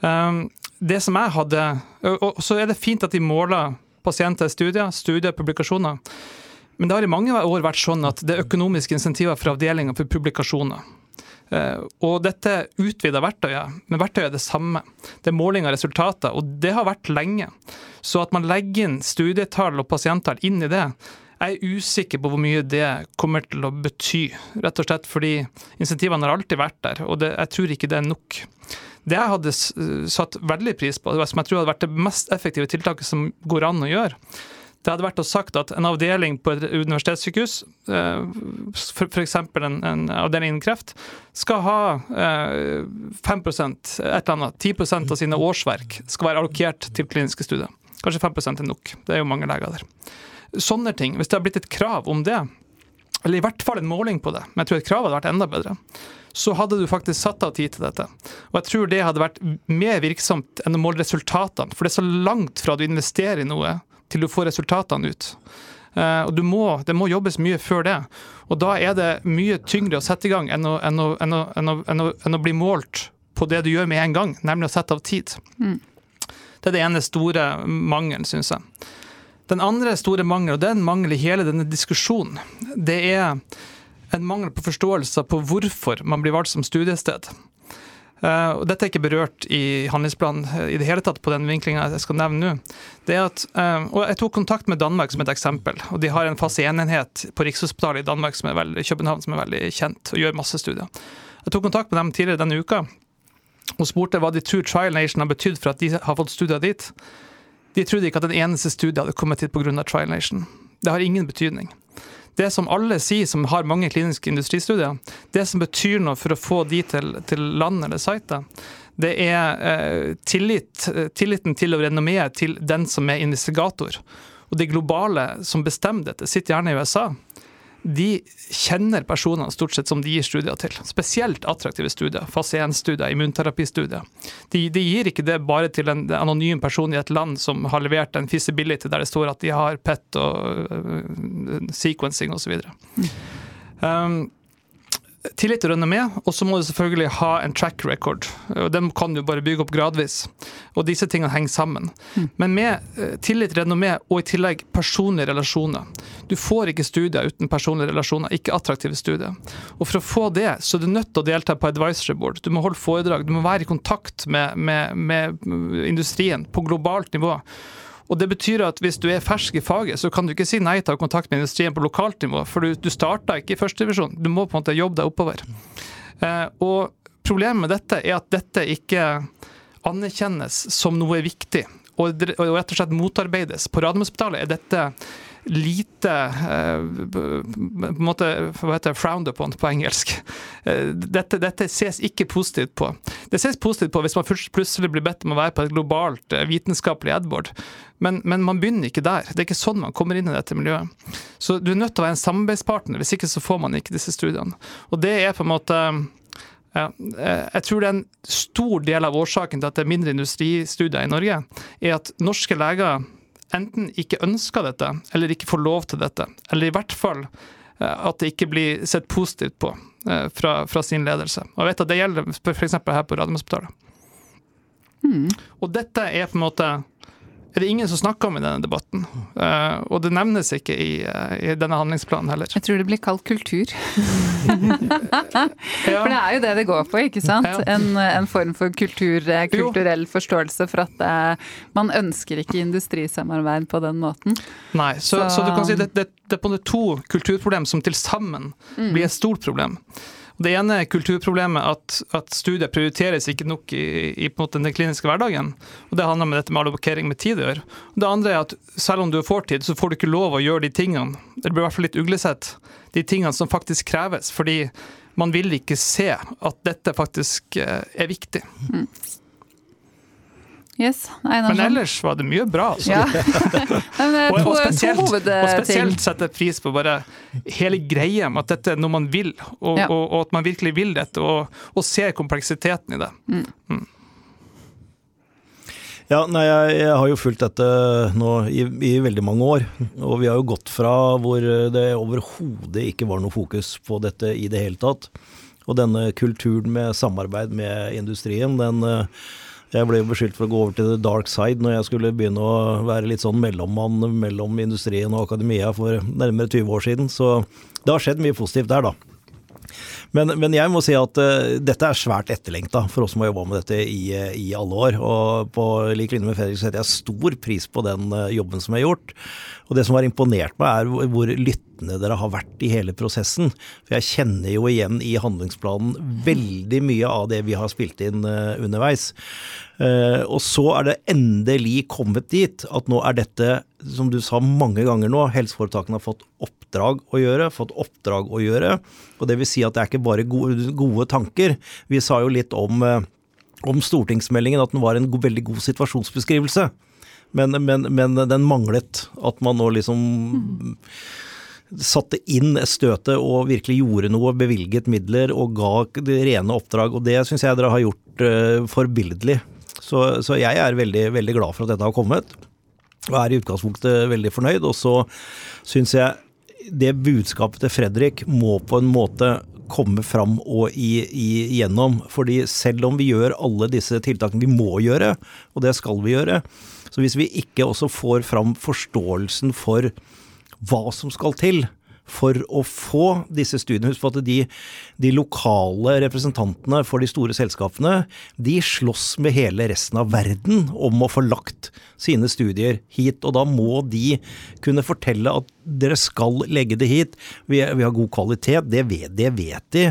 Um, det som jeg hadde Og så er det fint at de måler pasienter i studier, studier, publikasjoner. Men det har i mange år vært sånn at det er økonomiske insentiver for avdelinga for publikasjoner. Og dette utvida verktøyet, men verktøyet er det samme. Det er måling av resultater, og det har vært lenge. Så at man legger inn studietall og pasienttall inn i det, jeg er usikker på hvor mye det kommer til å bety. Rett og slett fordi insentivene har alltid vært der, og det, jeg tror ikke det er nok. Det jeg hadde satt veldig pris på, som jeg tror hadde vært det mest effektive tiltaket som går an å gjøre, det hadde vært å sagt at en avdeling på et universitetssykehus, f.eks. En, en avdeling innen kreft, skal ha 5 et eller annet, 10% av sine årsverk skal være allokert til kliniske studier. Kanskje 5 er nok. Det er jo mange leger der. Sånne ting. Hvis det har blitt et krav om det, eller i hvert fall en måling på det, men jeg tror et krav hadde vært enda bedre, så hadde du faktisk satt av tid til dette. Og jeg tror det hadde vært mer virksomt enn å måle resultatene, for det er så langt fra du investerer i noe til du får resultatene ut. Uh, og må, Det må jobbes mye før det. Og da er det mye tyngre å sette i gang enn å, enn å, enn å, enn å, enn å bli målt på det du gjør med en gang, nemlig å sette av tid. Mm. Det er det ene store mangelen, syns jeg. Den andre store mangelen, og det er en mangel i hele denne diskusjonen, det er en mangel på forståelse på hvorfor man blir valgt som studiested. Uh, og dette er ikke berørt i handlingsplanen i det hele tatt på den vinklinga jeg skal nevne nå. Det er at, uh, og Jeg tok kontakt med Danmark som et eksempel. og De har en fase enhet på Rikshospitalet i Danmark som er veldig, København som er veldig kjent og gjør masse studier. Jeg tok kontakt med dem tidligere denne uka og spurte hva de tror Trial Nation har betydd for at de har fått studier dit. De trodde ikke at en eneste studie hadde kommet hit pga. Trial Nation. Det har ingen betydning det som alle sier som har mange kliniske industristudier, det som betyr noe for å få de til, til land eller site, det er eh, tillit, tilliten til og renommeet til den som er investigator. Og det globale som bestemmer dette, sitter gjerne i USA de kjenner personene stort sett som de gir studier til. Spesielt attraktive studier. Fase 1-studier, immunterapistudier. De, de, gir ikke det bare til en anonym person i et land som har levert en feasibility der det står at de har PET og uh, sequencing osv. Mm. Um, tillit og renommé, og så må du selvfølgelig ha en track record. Den kan du bare bygge opp gradvis. Og disse tingene henger sammen. Mm. Men med tillit tillit, renommé og i tillegg personlige relasjoner. Du får ikke studier uten personlige relasjoner, ikke attraktive studier. Og for å få det, så er du nødt til å delta på advisory board. Du må holde foredrag, du må være i kontakt med, med, med industrien på globalt nivå. Og Det betyr at hvis du er fersk i faget, så kan du ikke si nei til å ha kontakt med industrien på lokalt nivå, for du, du starta ikke i førstedivisjon. Du må på en måte jobbe deg oppover. Eh, og Problemet med dette er at dette ikke anerkjennes som noe viktig, og, og rett og slett motarbeides. På Radiumhospitalet er dette lite eh, på en måte, hva heter det, frowned upon på engelsk. Eh, dette, dette, ses ikke positivt på. Det ses positivt på hvis man plutselig blir bedt om å være på et globalt eh, vitenskapelig Edward, men, men, man begynner ikke der. Det er ikke sånn man kommer inn i dette miljøet. Så du er nødt til å være en samarbeidspartner, hvis ikke så får man ikke disse studiene. Og det er på en måte ja, jeg tror det er en stor del av årsaken til at det er mindre industristudier i Norge, er at norske leger enten ikke ønsker dette, eller ikke får lov til dette. Eller i hvert fall eh, at det ikke blir sett positivt på eh, fra, fra sin ledelse. Og jeg vet at det gjelder f.eks. her på Radiumhospitalet. Mm. Og dette er på en måte er det ingen som snakker om i denne debatten. Uh, og det nevnes ikke i, uh, i, denne handlingsplanen heller. Jeg tror det blir kalt kultur. ja. For det er jo det det går på, ikke sant? Ja. En, en, form for kultur, eh, kulturell jo. forståelse for at uh, man ønsker ikke industrisamarbeid på den måten. Nei, så, så. så du kan si det, det, det er på en to kulturproblem som til sammen mm. blir et stort problem. Det ene er kulturproblemet at, at studier prioriteres ikke nok i, i den kliniske hverdagen. og Det handler om dette med allokering med tid å gjøre. Det andre er at selv om du får tid, så får du ikke lov å gjøre de tingene, det blir i hvert fall litt uglesett, de tingene som faktisk kreves. Fordi man vil ikke se at dette faktisk eh, er viktig. Mm. Yes. Nei, Men ellers var det mye bra. Altså. Ja. og, og, spesielt, og spesielt sette pris på bare hele greia med at dette er noe man vil, og, ja. og, og at man virkelig vil dette, og, ser kompleksiteten i det. Mm. Mm. Ja, nei, jeg, jeg, har jo fulgt dette nå i, i, veldig mange år. Og vi har jo gått fra hvor det overhodet ikke var noe fokus på dette i det hele tatt. Og denne kulturen med samarbeid med industrien, den jeg ble jo beskyldt for å gå over til the dark side når jeg skulle begynne å være litt sånn mellommann mellom industrien og akademia for nærmere 20 år siden. Så det har skjedd mye positivt der, da. Men, men, jeg må si at uh, dette er svært etterlengta for oss som har jobba med dette i, uh, i, alle år. Og på lik linje med Fredrik setter jeg stor pris på den uh, jobben som er gjort. Og det som har imponert meg, er hvor lyttende dere har vært i hele prosessen. For jeg kjenner jo igjen i handlingsplanen veldig mye av det vi har spilt inn underveis. Og så er det endelig kommet dit at nå er dette, som du sa mange ganger nå, helseforetakene har fått oppdrag å gjøre, fått oppdrag å gjøre. Og det vil si at det er ikke bare gode, gode tanker. Vi sa jo litt om, eh, om stortingsmeldingen at den var en god, veldig god situasjonsbeskrivelse. Men, men, men, den manglet at man nå liksom satte inn støtet og virkelig gjorde noe, bevilget midler og ga det rene oppdrag. Og det syns jeg dere har gjort uh, forbilledlig. Så, så, jeg er veldig, veldig glad for at dette har kommet. Og er i utgangspunktet veldig fornøyd. Og så syns jeg det budskapet til Fredrik må på en måte komme fram og igjennom. Fordi selv om vi gjør alle disse tiltakene vi må gjøre, og det skal vi gjøre, så hvis vi ikke også får fram forståelsen for hva som skal til, for å få disse studiene. Husk på at de, de, lokale representantene for de store selskapene, de slåss med hele resten av verden om å få lagt sine studier hit. Og da må de kunne fortelle at dere skal legge det hit. Vi, vi har god kvalitet, det vet, det vet, de.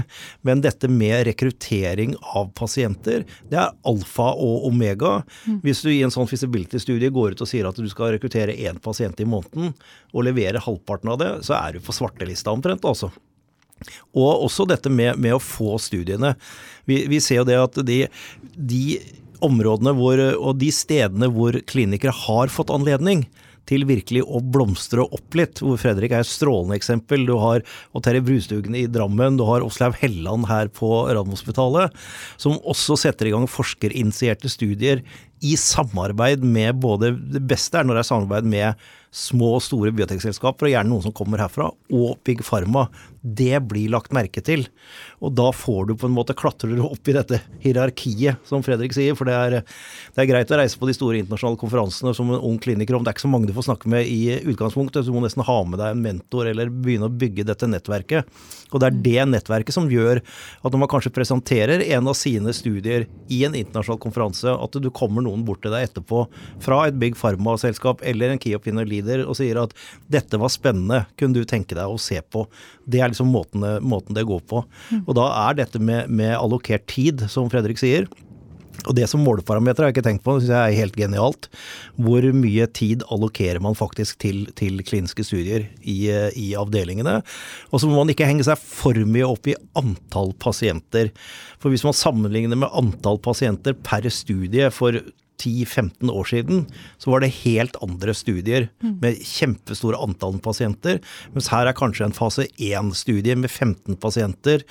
Men dette med rekruttering av pasienter, det er alfa og omega. Mm. Hvis du i en sånn feasibility-studie går ut og sier at du skal rekruttere én pasient i måneden, og levere halvparten av det, så er du på svartelista omtrent, altså. Og også dette med, med å få studiene. Vi, vi, ser jo det at de, de områdene hvor, og de stedene hvor klinikere har fått anledning, til virkelig å blomstre opp litt. Hvor Fredrik er et strålende eksempel. Du har Terje Brustugen i Drammen, du har Åslaug Helland her på Radiumhospitalet, som også setter i gang forskerinitierte studier i samarbeid med både Det beste er når det er samarbeid med små og store biotekselskaper, og gjerne noen som kommer herfra, og Big Pharma. Det blir lagt merke til. Og da får du på en måte klatrer opp i dette hierarkiet, som Fredrik sier. For det er, det er greit å reise på de store internasjonale konferansene som en ung kliniker, om det er ikke så mange du får snakke med i utgangspunktet. Du må nesten ha med deg en mentor eller begynne å bygge dette nettverket. Og det er det nettverket som gjør at når man kanskje presenterer en av sine studier i en internasjonal konferanse, at du kommer noen bort til deg etterpå fra et Big Pharma-selskap eller en Key Opinion Leader og sier at dette var spennende, kunne du tenke deg å se på. Det er liksom måten, måten det går på. Mm. Og da er dette med, med allokert tid, som Fredrik sier, Og det som måleparameter har jeg ikke tenkt på, det syns jeg er helt genialt. Hvor mye tid allokerer man faktisk til, til kliniske studier i, i, avdelingene. Og så må man ikke henge seg for mye opp i antall pasienter. For hvis man sammenligner med antall pasienter per studie for 10-15 år siden så var det helt andre studier med kjempestore antall pasienter. Mens her er kanskje en fase 1-studie med 15 pasienter,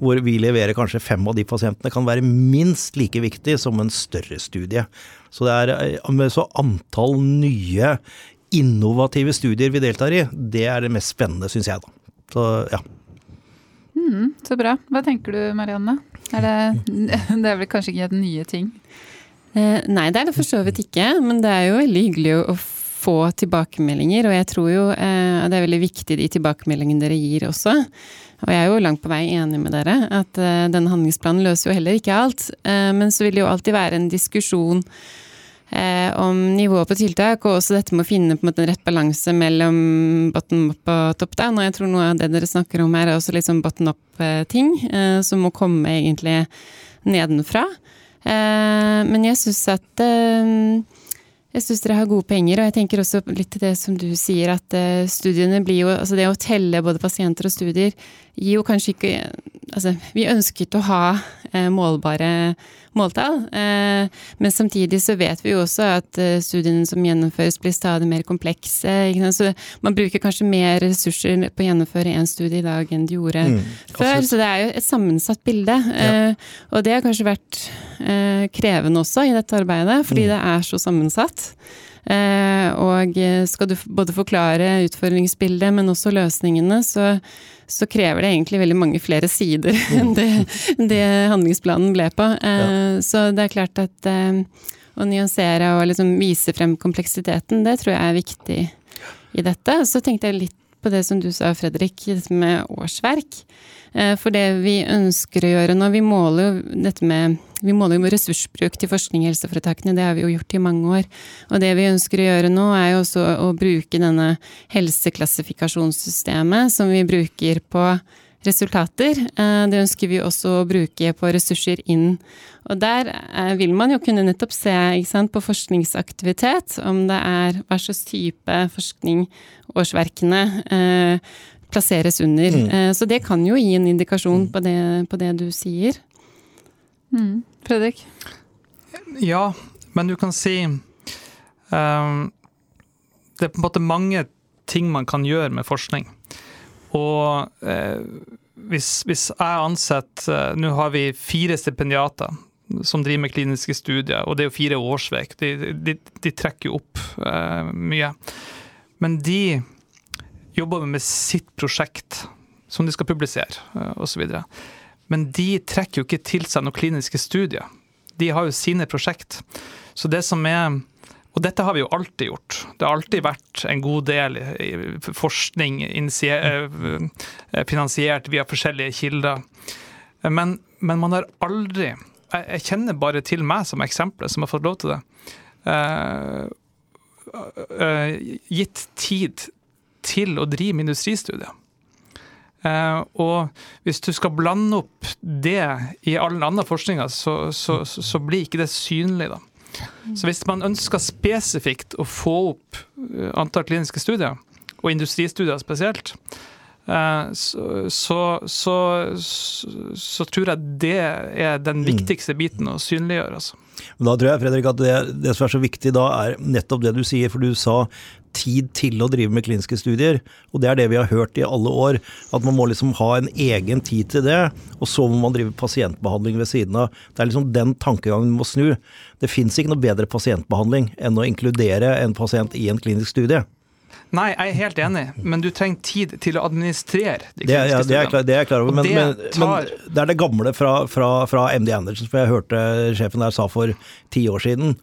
hvor vi leverer kanskje fem av de pasientene, kan være minst like viktig som en større studie. Så det er eh, så antall nye innovative studier vi deltar i, det er det mest spennende, syns jeg, da. Så ja. Mm, så bra. Hva tenker du Marianne? Er det, det er vel kanskje ikke helt nye ting? Eh, nei, det er det for så vidt ikke. Men det er jo veldig hyggelig å få tilbakemeldinger. Og jeg tror jo eh, det er veldig viktig de tilbakemeldingene dere gir også. Og jeg er jo langt på vei enig med dere. At eh, denne handlingsplanen løser jo heller ikke alt. Eh, men så vil det jo alltid være en diskusjon eh, om nivået på tiltak, og også dette med å finne på en, måte, en rett balanse mellom bottom up og top down. Og jeg tror noe av det dere snakker om her, er også litt sånn bottom up-ting, eh, som må komme egentlig nedenfra. Eh, men jeg syns at eh, jeg syns dere har gode penger, og jeg tenker også litt til det som du sier, at eh, studiene blir jo Altså det å telle både pasienter og studier gir jo kanskje ikke Altså, vi ønsket å ha målbare måltall. Eh, men samtidig så vet vi jo også at eh, studiene som gjennomføres blir stadig mer komplekse. Så man bruker kanskje mer ressurser på å gjennomføre én studie i dag enn de gjorde mm, før. Så det er jo et sammensatt bilde. Ja. Eh, og det har kanskje vært krevende også i dette arbeidet, fordi mm. det er så sammensatt. Og skal du både forklare utfordringsbildet, men også løsningene, så så krever det egentlig veldig mange flere sider enn det, det handlingsplanen ble på. Ja. Eh, så det er klart at eh, å nyansere og liksom vise frem kompleksiteten, det tror jeg er viktig i dette. Så tenkte jeg litt på det som du sa, Fredrik, dette med årsverk. Eh, for det vi ønsker å gjøre nå, vi måler jo dette med vi måler jo ressursbruk til forskning i helseforetakene, det har vi jo gjort i mange år. Og det vi ønsker å gjøre nå, er jo også å bruke denne helseklassifikasjonssystemet som vi bruker på resultater. Eh, det ønsker vi også å bruke på ressurser inn. Og der eh, vil man jo kunne nettopp se sant, på forskningsaktivitet, om det er hva slags type forskning årsverkene eh, plasseres under. Mm. Eh, så det kan jo gi en indikasjon på det, på det du sier. Mm. Fredrik? Ja, men du kan si um, Det er på en måte mange ting man kan gjøre med forskning. Og uh, hvis, hvis, jeg ansetter uh, Nå har vi fire stipendiater som driver med kliniske studier, og det er jo fire årsverk. De, de, de trekker jo opp uh, mye. Men de jobber med sitt prosjekt, som de skal publisere, osv. Men de trekker jo ikke til seg noen kliniske studier. De har jo sine prosjekt. Så det som er og dette har vi jo alltid gjort. Det har alltid vært en god del forskning eh, finansiert via forskjellige kilder. Men, men man har aldri Jeg kjenner bare til meg som eksempel, som har fått lov til det. Uh, uh, gitt tid til å drive med industristudier. Uh, og hvis du skal blande opp det i all annen forskning, så, så, så, blir ikke det synlig. da. Så hvis man ønsker spesifikt å få opp uh, antall kliniske studier, og industristudier spesielt, så, så, så, tror jeg det er den mm. viktigste biten å synliggjøre. altså. Da tror jeg Fredrik, at det, det, som er så viktig da, er nettopp det du sier. For du sa tid til å drive med kliniske studier. Og det er det vi har hørt i alle år. At man må liksom ha en egen tid til det, og så må man drive pasientbehandling ved siden av. Det er liksom den tankegangen vi må snu. Det fins ikke noe bedre pasientbehandling enn å inkludere en pasient i en klinisk studie. Nei, jeg er helt enig, men du trenger tid til å administrere de kliniske ja, det, er klar, det er jeg klar over, men det, men, tar... men det, er det gamle fra, fra, fra MD Anderson, for jeg hørte sjefen der sa for ti år siden.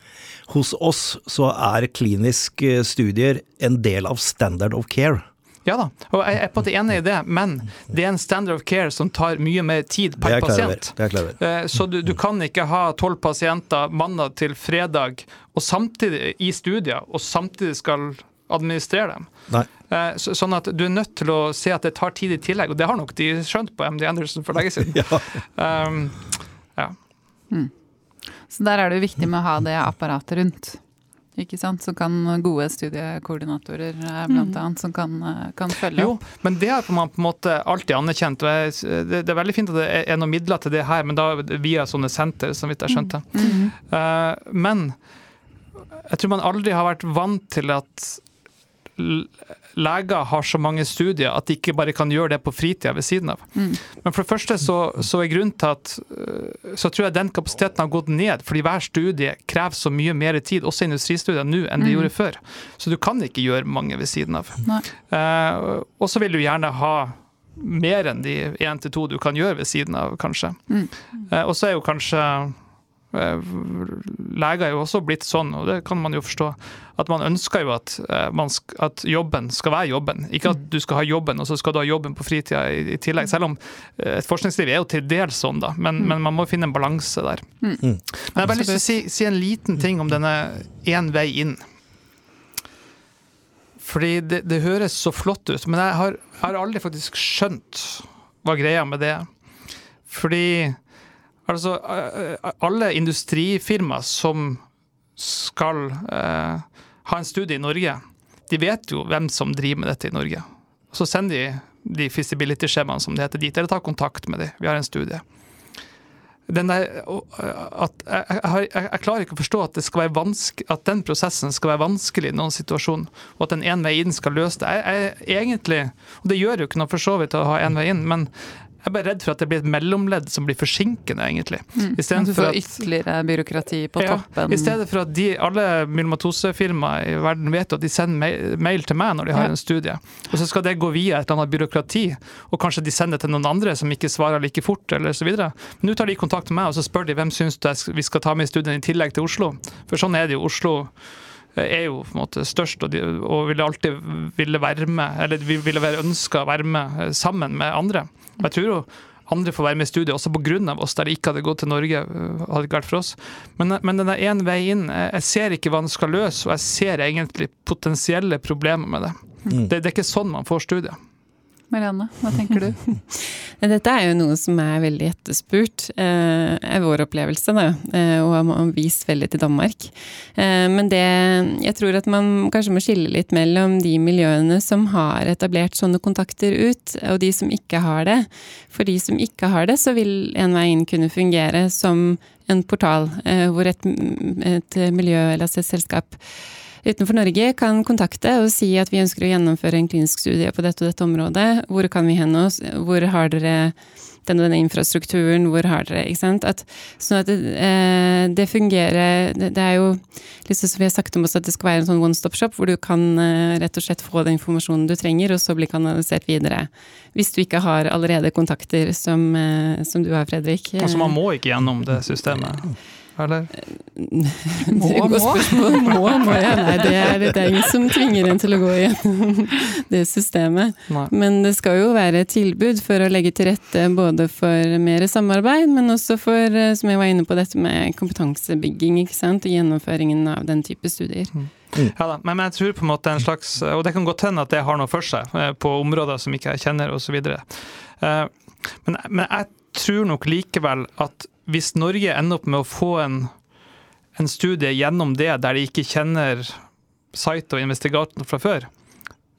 Hos oss så er kliniske studier en del av standard of care. Ja da, og jeg er på en enig i det, men det er en standard of care som tar mye mer tid per pasient. Eh, så du, du, kan ikke ha tolv pasienter mandag til fredag og samtidig i studier, og samtidig skal administrere dem. Nei. Eh, så, sånn at du er nødt til å se at det tar tid i tillegg, og det har nok de skjønt på MD Anderson for lenge siden. ja. Um, ja. Mm. Så der er det jo viktig med å ha det apparatet rundt. Ikke sant? Så kan gode studiekoordinatorer eh, blant annet, som kan, eh, kan følge Jo, opp. men det har man på en måte alltid anerkjent. det, er veldig fint at det er noen midler til det her, men da via sånne senter, så vidt jeg skjønte. Mhm. Eh, men jeg tror man aldri har vært vant til at leger har så mange studier at de ikke bare kan gjøre det på fritida ved siden av. Mm. Men for det første så, så er grunnen til at øh, så tror jeg den kapasiteten har gått ned, fordi hver studie krever så mye mer tid, også industristudier nå, enn de Mm. gjorde før. Så du kan ikke gjøre mange ved siden av. Eh, og så vil du gjerne ha mer enn de én til to du kan gjøre ved siden av, kanskje. Mm. Eh, og så er jo kanskje eh, Leger er jo også blitt sånn, og det kan man jo forstå, at man ønsker jo at, eh, man sk at jobben skal være jobben. Ikke at du skal ha jobben, og så skal du ha jobben på fritida i, i tillegg. Selv om eh, et forskningsliv er jo til dels sånn, da, men, men man må finne en balanse der. Mm. Men jeg har bare lyst til å si, si en liten ting om denne én vei inn. Fordi det, det høres så flott ut, men jeg har, jeg har aldri faktisk skjønt hva greia med det er. Fordi altså eh, Alle industrifirmaer som skal eh, ha en studie i Norge, de vet jo hvem som driver med dette i Norge. Så sender de de feasibility-skjemaene som det heter dit, eller tar kontakt med dem. Vi har en studie. Der, at, jeg, jeg, jeg, klarer ikke å forstå at, vanske, at den prosessen skal være vanskelig i noen situasjon, og at en en vei inn skal løse det. Jeg, jeg, egentlig, og Det gjør jo ikke noe for så vidt å ha en vei inn, men jeg er bare redd for at det blir et mellomledd som blir forsinkende, egentlig. Mm. At du Istedenfor får at ytterligere byråkrati på ja, toppen. I stedet for at de, alle myelomatosefirmaer i verden vet at de sender mail, til meg når de har Ja. en studie, og så skal det gå via et eller annet byråkrati, og kanskje de sender til noen andre som ikke svarer like fort, eller så videre. Nå tar de kontakt med meg, og så spør de hvem syns du vi skal ta med i studien i tillegg til Oslo. For sånn er det jo. Oslo er jo på en måte størst, og, de, og ville alltid ville være med, eller vi ville være ønska å være med eh, sammen med andre. Jeg tror jo andre får være med i studiet, også pga. oss, der det ikke hadde gått til Norge. øh, hadde ikke vært for oss. Men, men den er én vei inn. Jeg ser ikke hva den skal løse, og jeg ser egentlig potensielle problemer med det. Mm. Det, det er ikke sånn man får studiet. Marianne, hva tenker du? Dette er jo noe som er veldig etterspurt, eh, er vår opplevelse, da, eh, og har vist veldig til Danmark. Eh, men det Jeg tror at man kanskje må skille litt mellom de miljøene som har etablert sånne kontakter ut, og de som ikke har det. For de som ikke har det, så vil En vei inn kunne fungere som en portal, eh, hvor et, et miljø eller et selskap utenfor Norge kan kontakte og si at vi ønsker å gjennomføre en klinisk studie på dette og dette området. Hvor kan vi hende oss? Hvor har dere den og denne infrastrukturen? Hvor har dere Ikke sant? At, sånn at det, eh, det fungerer det, det er jo sånn som vi har sagt om oss at det skal være en sånn one stop shop, hvor du kan eh, rett og slett få den informasjonen du trenger, og så bli kanalisert videre. Hvis du ikke har allerede kontakter som, eh, som du har, Fredrik. Altså Man må ikke gjennom det systemet. Eller? Må, må. Spørsmål. Må, må jeg? Nei, det er, det er ingen som tvinger en til å gå igjennom det systemet. Nei. Men det skal jo være et tilbud for å legge til rette både for mer samarbeid, men også for, eh, som jeg var inne på, dette med kompetansebygging ikke sant? og gjennomføringen av den type studier. Ja da, men jeg tror på en måte en slags Og det kan godt hende at det har noe for seg eh, på områder som ikke jeg kjenner, osv. Men, men jeg tror nok likevel at hvis Norge ender opp med å få en, en studie gjennom det, der de ikke kjenner site og investigatoren fra før,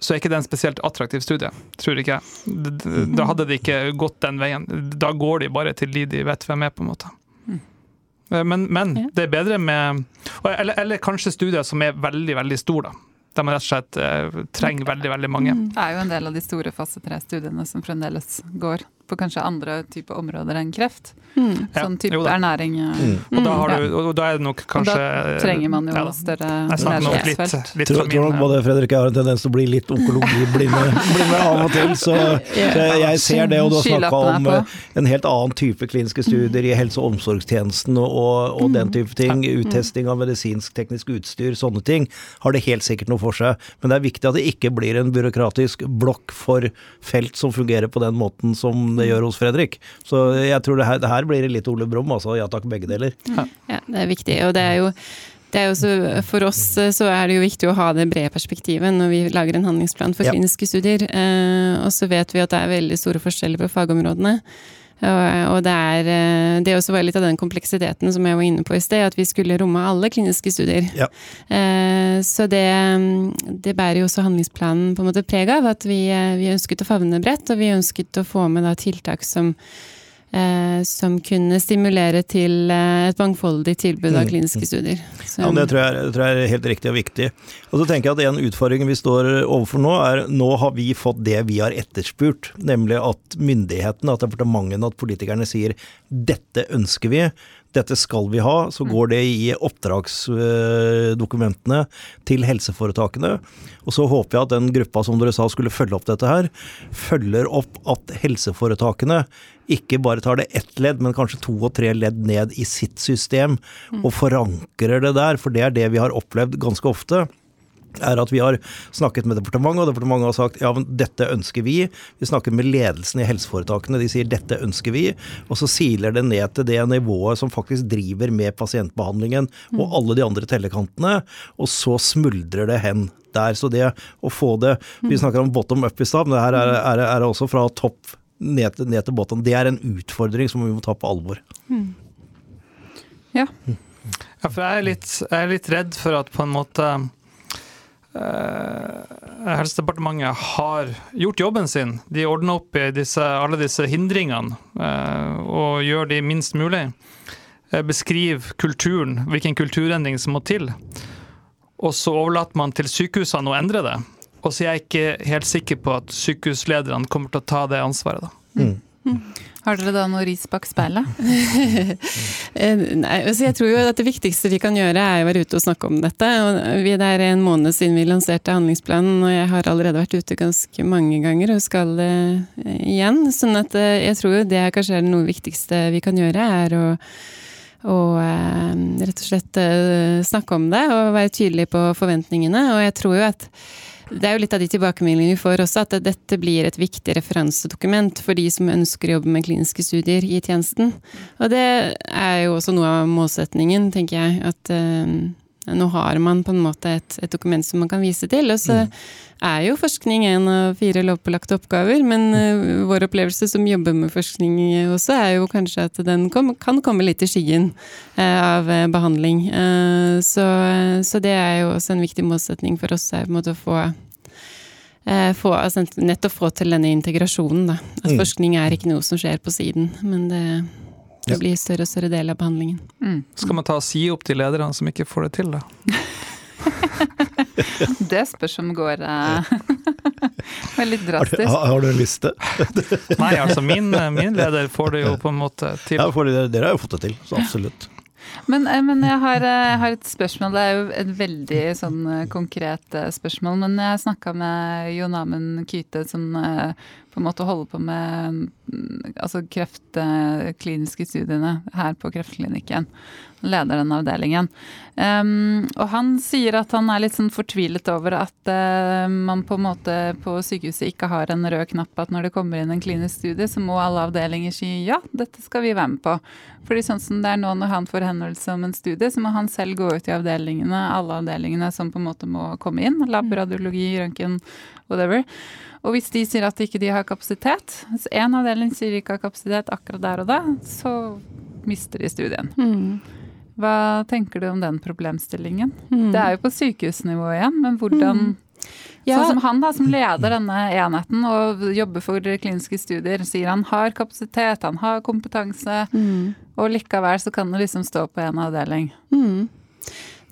så er ikke det en spesielt attraktiv studie, tror ikke jeg. Da hadde det ikke gått den veien. Da går de bare til de de vet hvem er, på en måte. Eh, Men, men det er bedre med eller, eller kanskje studier som er veldig, veldig store, da. Der man rett og slett eh, trenger veldig, veldig mange. Det er jo en del av de store fase tre-studiene som fremdeles går på kanskje andre typer områder enn kreft. Mm. Sånn type ja, ernæring. Mm. Og da, har du, og da er det nok kanskje da trenger man jo ja større Jeg læringsfelt. litt Tror, tror nok både Fredrik og jeg har en tendens til å bli litt onkologiblinde av og til, så, så jeg, jeg ser det. Og du har snakka om eh, en helt annen type kliniske studier i helse- og omsorgstjenesten og, og, og den type ting. Uttesting av medisinsk-teknisk utstyr, sånne ting. Har det helt sikkert noe for seg. Men det er viktig at det ikke blir en byråkratisk blokk for felt som fungerer på den måten som det gjør hos Fredrik. Så jeg tror det her, det her blir det litt Ole Brumm, altså. Ja takk, begge deler. Ja, det er viktig. Og det er jo det er jo så, for oss eh, så er det jo viktig å ha det brede perspektivet når vi lager en handlingsplan for Ja. kliniske studier. Eh, og så vet vi at det er veldig store forskjeller på fagområdene. Og, det, er, eh, det også var litt av den kompleksiteten som jeg var inne på i sted, at vi skulle romme alle kliniske studier. Ja. Eh, så det, det, bærer jo også handlingsplanen på en måte preg av, at vi, vi ønsket å favne bredt, og vi ønsket å få med tiltak som eh, som kunne stimulere til eh, et mangfoldig tilbud av mm. kliniske studier. Så, ja, det tror, jeg, det tror, jeg, er helt riktig og viktig. Og så tenker jeg at En utfordring vi står overfor nå, er nå har vi fått det vi har etterspurt. Nemlig at myndighetene, at departementene, at politikerne sier dette ønsker vi dette skal vi ha, så går det i oppdragsdokumentene til helseforetakene. Og så håper jeg at den gruppa som dere sa skulle følge opp dette her, følger opp at helseforetakene ikke bare tar det ett ledd, men kanskje to og tre ledd ned i sitt system, og forankrer det der. For det er det vi har opplevd ganske ofte er at vi har snakket med departementet, og departementet har sagt ja, men dette ønsker vi. Vi snakker med ledelsen i helseforetakene, de sier dette ønsker vi. Og så siler det ned til det nivået som faktisk driver med pasientbehandlingen og alle de andre tellekantene, og så smuldrer det hen der. Så det å få det Vi snakker om bottom up i stad, men det her er, er, er også fra topp ned til, ned til bottom. Det er en utfordring som vi må ta på alvor. Mm. Ja. ja, for jeg er, litt, jeg er litt redd for at på en måte Eh, Helsedepartementet har gjort jobben sin. De ordner opp i disse, alle disse hindringene eh, og gjør de minst mulig. Eh, beskriv kulturen, hvilken kulturendring som må til. Og så overlater man til sykehusene å endre det. Og så er jeg ikke helt sikker på at sykehuslederne kommer til å ta det ansvaret. da. Mm. Mm. Har dere da noe ris bak speilet? Eh, nei, altså jeg tror jo at det viktigste vi kan gjøre er å være ute og snakke om dette. Det er en måned siden vi lanserte handlingsplanen, og jeg har allerede vært ute ganske mange ganger og skal uh, igjen. Sånn at uh, jeg tror jo det er kanskje er noe viktigste vi kan gjøre, er å og rett og slett snakke om det og være tydelig på forventningene. Og jeg tror jo at det er jo litt av de tilbakemeldingene vi får også, at dette blir et viktig referansedokument for de som ønsker å jobbe med kliniske studier i tjenesten. Og det er jo også noe av målsetningen, tenker jeg. At uh, nå har man på en måte et, et, dokument som man kan vise til. Og så mm. er jo forskning en av fire lovpålagte oppgaver, men uh, vår opplevelse som jobber med forskning også, er jo kanskje at den kom, kan komme litt i skyggen uh, av behandling. Så, så, det er jo også en viktig målsetning for oss, er på en måte å få få, altså nettopp få til denne integrasjonen. Da. At mm. forskning er ikke noe som skjer på siden, men det det blir større og større del av behandlingen. Mm. Skal man ta og si opp til lederne som ikke får det til, da? det spørs om går uh, veldig drastisk. Har, har, du en liste? Nei, altså min, min, leder får det jo på en måte til. Ja, dere, dere har jo fått det til, så absolutt. Men, eh, men jeg, har, eh, jeg, har, et spørsmål. Det er jo et veldig sånn konkret spørsmål. Men jeg snakka med Jon Amund Kyte, som på en måte holder på med mm, altså kreftkliniske studiene her på Kreftklinikken. Leder den avdelingen. Um, og han sier at han er litt sånn fortvilet over at uh, man på en måte på sykehuset ikke har en rød knapp at når det kommer inn en klinisk studie, så må alle avdelinger si ja, dette skal vi være med på. Fordi sånn som det er nå når han får henvendelse om en studie, så må han selv gå ut i avdelingene, alle avdelingene som på en måte må komme inn. Lab, radiologi, røntgen, whatever. Og hvis de sier at ikke de har kapasitet, hvis én avdeling sier de ikke har kapasitet akkurat der og da, så mister de studien. Mm. Hva tenker du om den problemstillingen? Mm. Det er jo på sykehusnivå igjen, men hvordan mm. Ja. Sånn som han da, som leder denne enheten og jobber for kliniske studier, sier han har kapasitet, han har kompetanse, mm. og likevel så kan det liksom stå på en avdeling. Mm.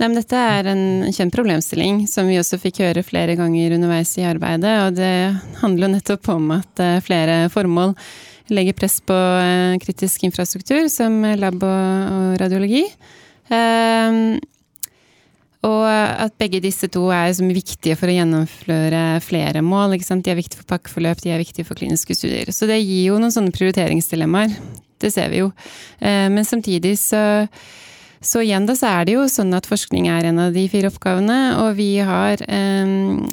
Nei, men dette er en kjent problemstilling som vi også fikk høre flere ganger underveis i arbeidet. Og det handler jo nettopp om at eh, flere formål legger press på eh, kritisk infrastruktur, som lab og radiologi. Ehm, og at begge disse to er viktige for å gjennomføre flere mål. De er viktige for pakkeforløp, de er viktige for kliniske studier. Så det gir jo noen sånne prioriteringsdilemmaer. Det ser vi jo. Eh, men samtidig så så igjen da så er det jo sånn at forskning er en av de fire oppgavene, og vi har eh,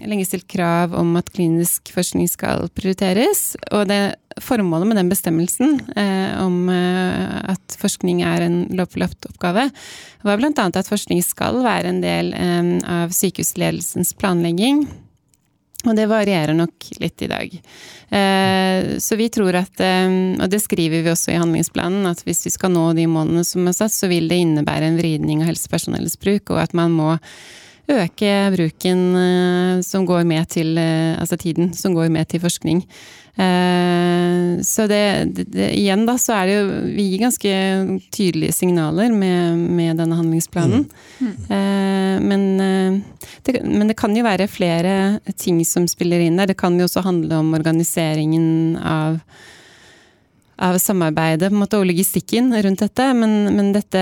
lenge stilt krav om at klinisk forskning skal prioriteres. Og det formålet med den bestemmelsen eh, om eh, at forskning er en lovpålagt oppgave, var bl.a. at forskning skal være en del eh, av sykehusledelsens planlegging. Og det varierer nok litt i dag. Eh, så vi tror at, eh, og det skriver vi også i handlingsplanen, at hvis vi skal nå de målene som er satt, så vil det innebære en vridning av helsepersonellets bruk, og at man må øke bruken eh, som går med til Altså tiden som går med til forskning. Så det, det, det, igjen da, så er det jo Vi gir ganske tydelige signaler med, med denne handlingsplanen. Mm. Mm. Men det, men det kan jo være flere ting som spiller inn der. Det kan jo også handle om organiseringen av, av samarbeidet måte, og logistikken rundt dette. Men, men, dette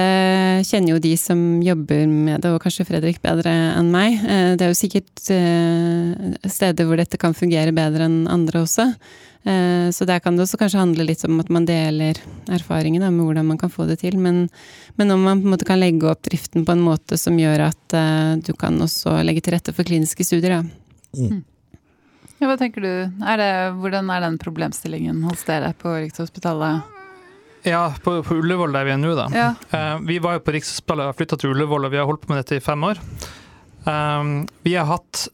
kjenner jo de som jobber med det, og kanskje Fredrik bedre enn meg. Eh, det er jo sikkert eh, steder hvor dette kan fungere bedre enn andre også. Eh, så der kan det også kanskje handle litt om at man deler erfaringer med hvordan man kan få det til. Men, men om man på en måte kan legge opp driften på en måte som gjør at du kan også legge til rette for kliniske studier, da. Mm. Ja, hva tenker du? Er det, hvordan er den problemstillingen hos dere på Rikshospitalet? Ja, på, på, Ullevål der vi er nå, da. Ja. Uh, vi var jo på Rikshospitalet og flytta til Ullevål, og vi har holdt på med dette i fem år. Uh, vi har hatt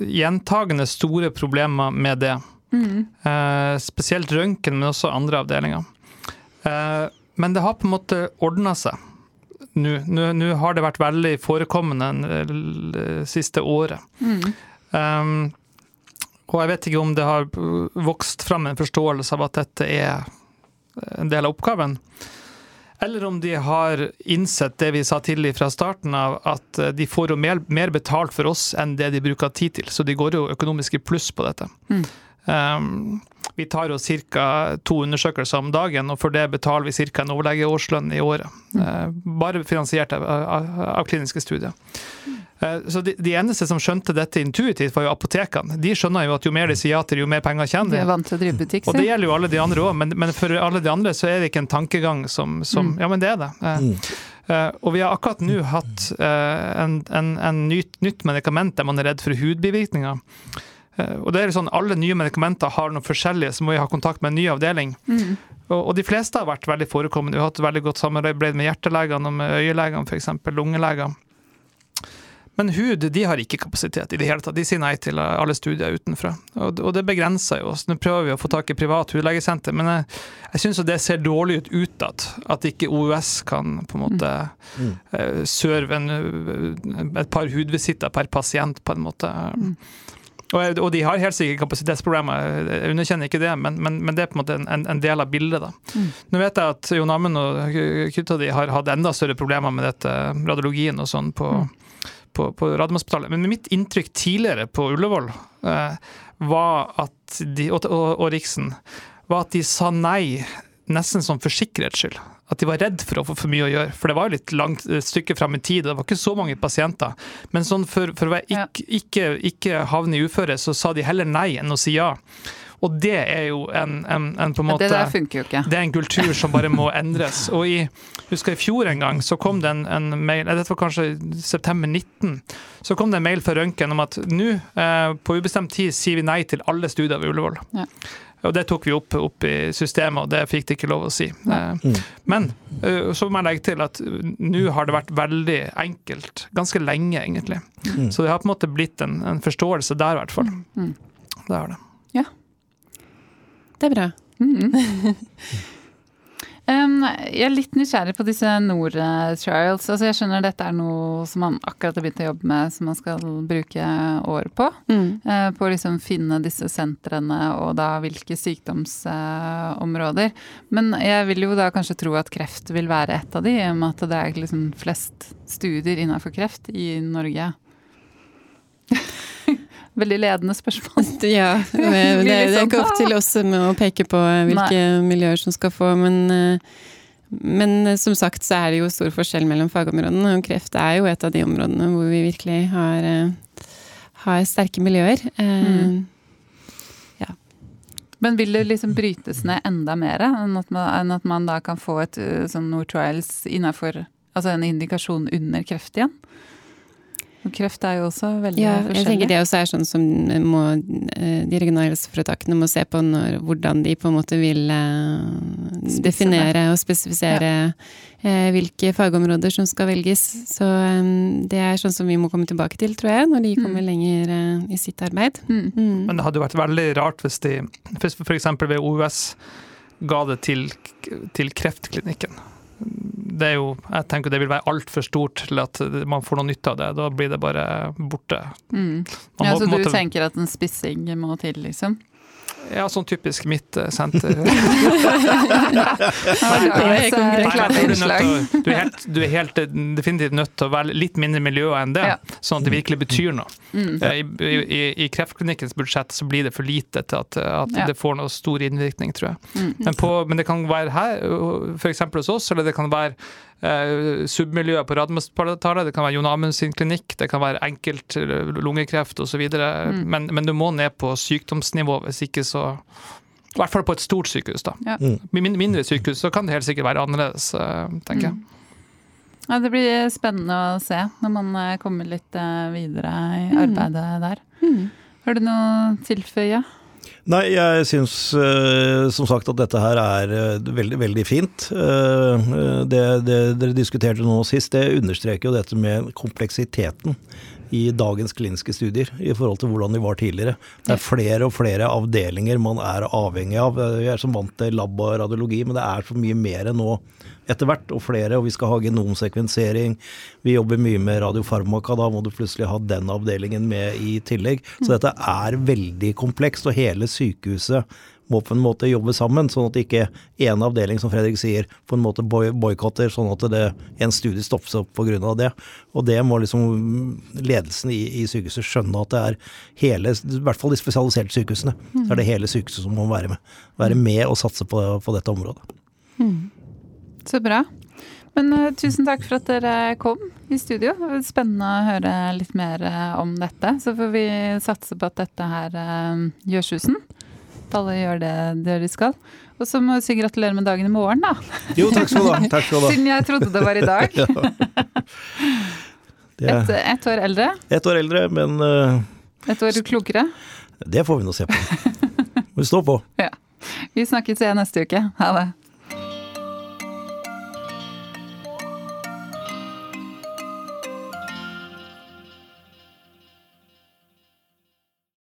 gjentagende store problemer med det. Mm. Uh, spesielt røntgen, men også andre avdelinger. Men det har på en måte ordna seg nå. Nå har det vært veldig forekommende det siste året. Mm. Um, og jeg vet ikke om det har vokst fram en forståelse av at dette er en del av oppgaven. Eller om de har innsett det vi sa tidlig fra starten av, at de får jo mer, mer betalt for oss enn det de bruker tid til. Så de går jo økonomisk i pluss på dette. Mm. Um, vi tar oss ca. to undersøkelser om dagen, og for det betaler vi ca. en overlegeårslønn i året. Uh, bare finansiert av, av, av kliniske studier. Uh, så de, de, eneste som skjønte dette intuitivt, var jo apotekene. De skjønner jo at jo mer de sier ja til, jo mer penger tjener de. De er vant til å drive butikk, Og det gjelder jo alle de andre òg, men, men, for alle de andre så er det ikke en tankegang som, som mm. Ja, men det er det. Mm. Uh, og vi har akkurat nå hatt uh, en, en, en nytt, nytt medikament der man er redd for hudbivirkninger. Eh, og det er sånn, Alle nye medikamenter har noe forskjellige, så må vi ha kontakt med en ny avdeling. Mm. Og, og, de fleste har vært veldig forekommende. Vi har hatt veldig godt samarbeid med hjertelegene og med øyelegene, f.eks. lungelegene. Men hud de har ikke kapasitet i det hele tatt. De sier nei til alle studier utenfra. Og, og det begrenser jo oss. Nå prøver vi å få tak i privat hudlegesenter, men jeg, jeg syns det ser dårlig ut utad. At ikke OUS kan på en måte mm. uh, serve en, et par hudvisitter per pasient, på en måte. Mm. Og, de har helt sikkert kapasitetsproblemer, jeg underkjenner ikke det, men, men, men, det er på en måte en, en del av bildet. da. Mm. Nå vet jeg at Jon Amund og gutta di har hatt enda større problemer med dette, radiologien og sånn på, mm. på, på Radiumhospitalet. Men mitt inntrykk tidligere på Ullevål eh, var at de, og, og, og Riksen var at de sa nei nesten som for sikkerhets skyld at de var redd for å få for mye å gjøre. For det var jo litt langt eh, stykke fram i tid, det var ikke så mange pasienter. Men sånn for, for å ikke, ikke, ikke, havne i uføre, så sa de heller nei enn å si ja. Og det er jo en, en, en på en måte, Det der funker jo ikke. Det er en kultur som bare må endres. Og i, husker i fjor en gang så kom det en, en mail, dette var kanskje september 19, så kom det en mail fra Røntgen om at nå, eh, på ubestemt tid, sier vi nei til alle studier ved Ullevål. Ja. Og det tok vi opp, opp, i systemet, og det fikk de ikke lov å si. Eh, mm. Men eh, så må jeg legge til at nå har det vært veldig enkelt. Ganske lenge, egentlig. Mm. Så det har på en måte blitt en, en forståelse der, i hvert fall. Mm. Det er det. Ja. Det er bra. Mm. Jeg er litt nysgjerrig på disse NOR-trials. Altså jeg skjønner dette er noe som man akkurat har begynt å jobbe med, som man skal bruke år på. Mm. Uh, på å liksom finne disse sentrene og da hvilke sykdomsområder. Men jeg vil jo da kanskje tro at kreft vil være et av de, i og med at det er liksom flest studier innenfor kreft i Norge. Veldig ledende spørsmål. Ja, det, det, det, er ikke opp til oss med å peke på hvilke Nei. miljøer som skal få, men, eh, men som sagt så er det jo stor forskjell mellom fagområdene, og kreft er jo et av de områdene hvor vi virkelig har, eh, har sterke miljøer. Eh, mm. Ja. Men vil det liksom brytes ned enda mer enn at man, enn at man da kan få et sånn Nord Trials innafor Altså en indikasjon under kreft igjen? Og kreft er jo også veldig Ja, forskjellig. jeg tenker det også er sånn som må, eh, de regionale helseforetakene må se på når, hvordan de på en måte vil Spesifere. definere og spesifisere ja. hvilke fagområder som skal velges. Så eh, det er sånn som vi må komme tilbake til, tror jeg, når de kommer Mm. lenger eh, i sitt arbeid. Mm. Mm. Men det hadde jo vært veldig rart hvis de f.eks. ved OUS ga det til, til kreftklinikken. Det er jo, jeg tenker det vil være altfor stort til at man får noe nytte av det. Da blir det bare borte. Mm. Ja, må så du måtte... tenker at en spissing må til, liksom? Ja, sånn typisk mitt eh, senter. Er er du, er er helt, du er helt eh, definitivt nødt til å være litt mindre miljø enn det, sånn at det virkelig betyr noe. Mm. Eh, I, i, I kreftklinikkens budsjett så blir det for lite til at, at Ja. det får noe stor innvirkning, tror jeg. Mm. Men, på, men det kan være her, f.eks. hos oss, eller det kan være eh, submiljøet på Radiumhospitalet, det kan være Jon Amund sin klinikk, det kan være enkelt eh, lungekreft osv. Mm. Men, men du må ned på sykdomsnivå, hvis ikke så I hvert fall på et stort sykehus, da. Ja. Mm. Min- mindre sykehus så kan det helt sikkert være annerledes, eh, tenker jeg. Mm. Ja, det blir spennende å se når man eh, kommer litt videre i Mm. arbeidet der. Mm. Har du noe å tilføye? Nei, jeg syns eh, som sagt at dette her er eh, veldig, veldig fint. Eh, det, det dere diskuterte nå sist, det understreker jo dette med kompleksiteten i dagens kliniske studier i forhold til hvordan de var tidligere. Det er flere og flere avdelinger man er avhengig av. Vi er som vant til lab og radiologi, men det er så mye mer nå etter hvert, og flere. Og vi skal ha genomsekvensering. Vi jobber mye med radiofarmaka, da må du plutselig ha den avdelingen med i tillegg. Så dette er veldig komplekst, og hele sykehuset må på en måte jobbe sammen, sånn at ikke en avdeling, som Fredrik sier, på en måte boikotter, sånn at det, en studie stoppes opp pga. det. Og det må liksom ledelsen i, i sykehuset skjønne at det er hele, i hvert fall de spesialiserte sykehusene, så er det hele sykehuset som må være med. Være med og satse på, på dette området. Så bra. Men uh, tusen takk for at dere kom i studio. Det var Spennende å høre litt mer uh, om dette. Så får vi satse på at dette her uh, gjør susen. At alle gjør det, det de skal. Og så må vi si gratulerer med dagen i morgen, da. Jo, takk skal du ha. Siden jeg trodde det var i dag. ja. Ett et år eldre. ett år eldre, men Et år klokere. det får vi nå se på. Vi står på. Vi snakkes igjen neste uke. Ha det.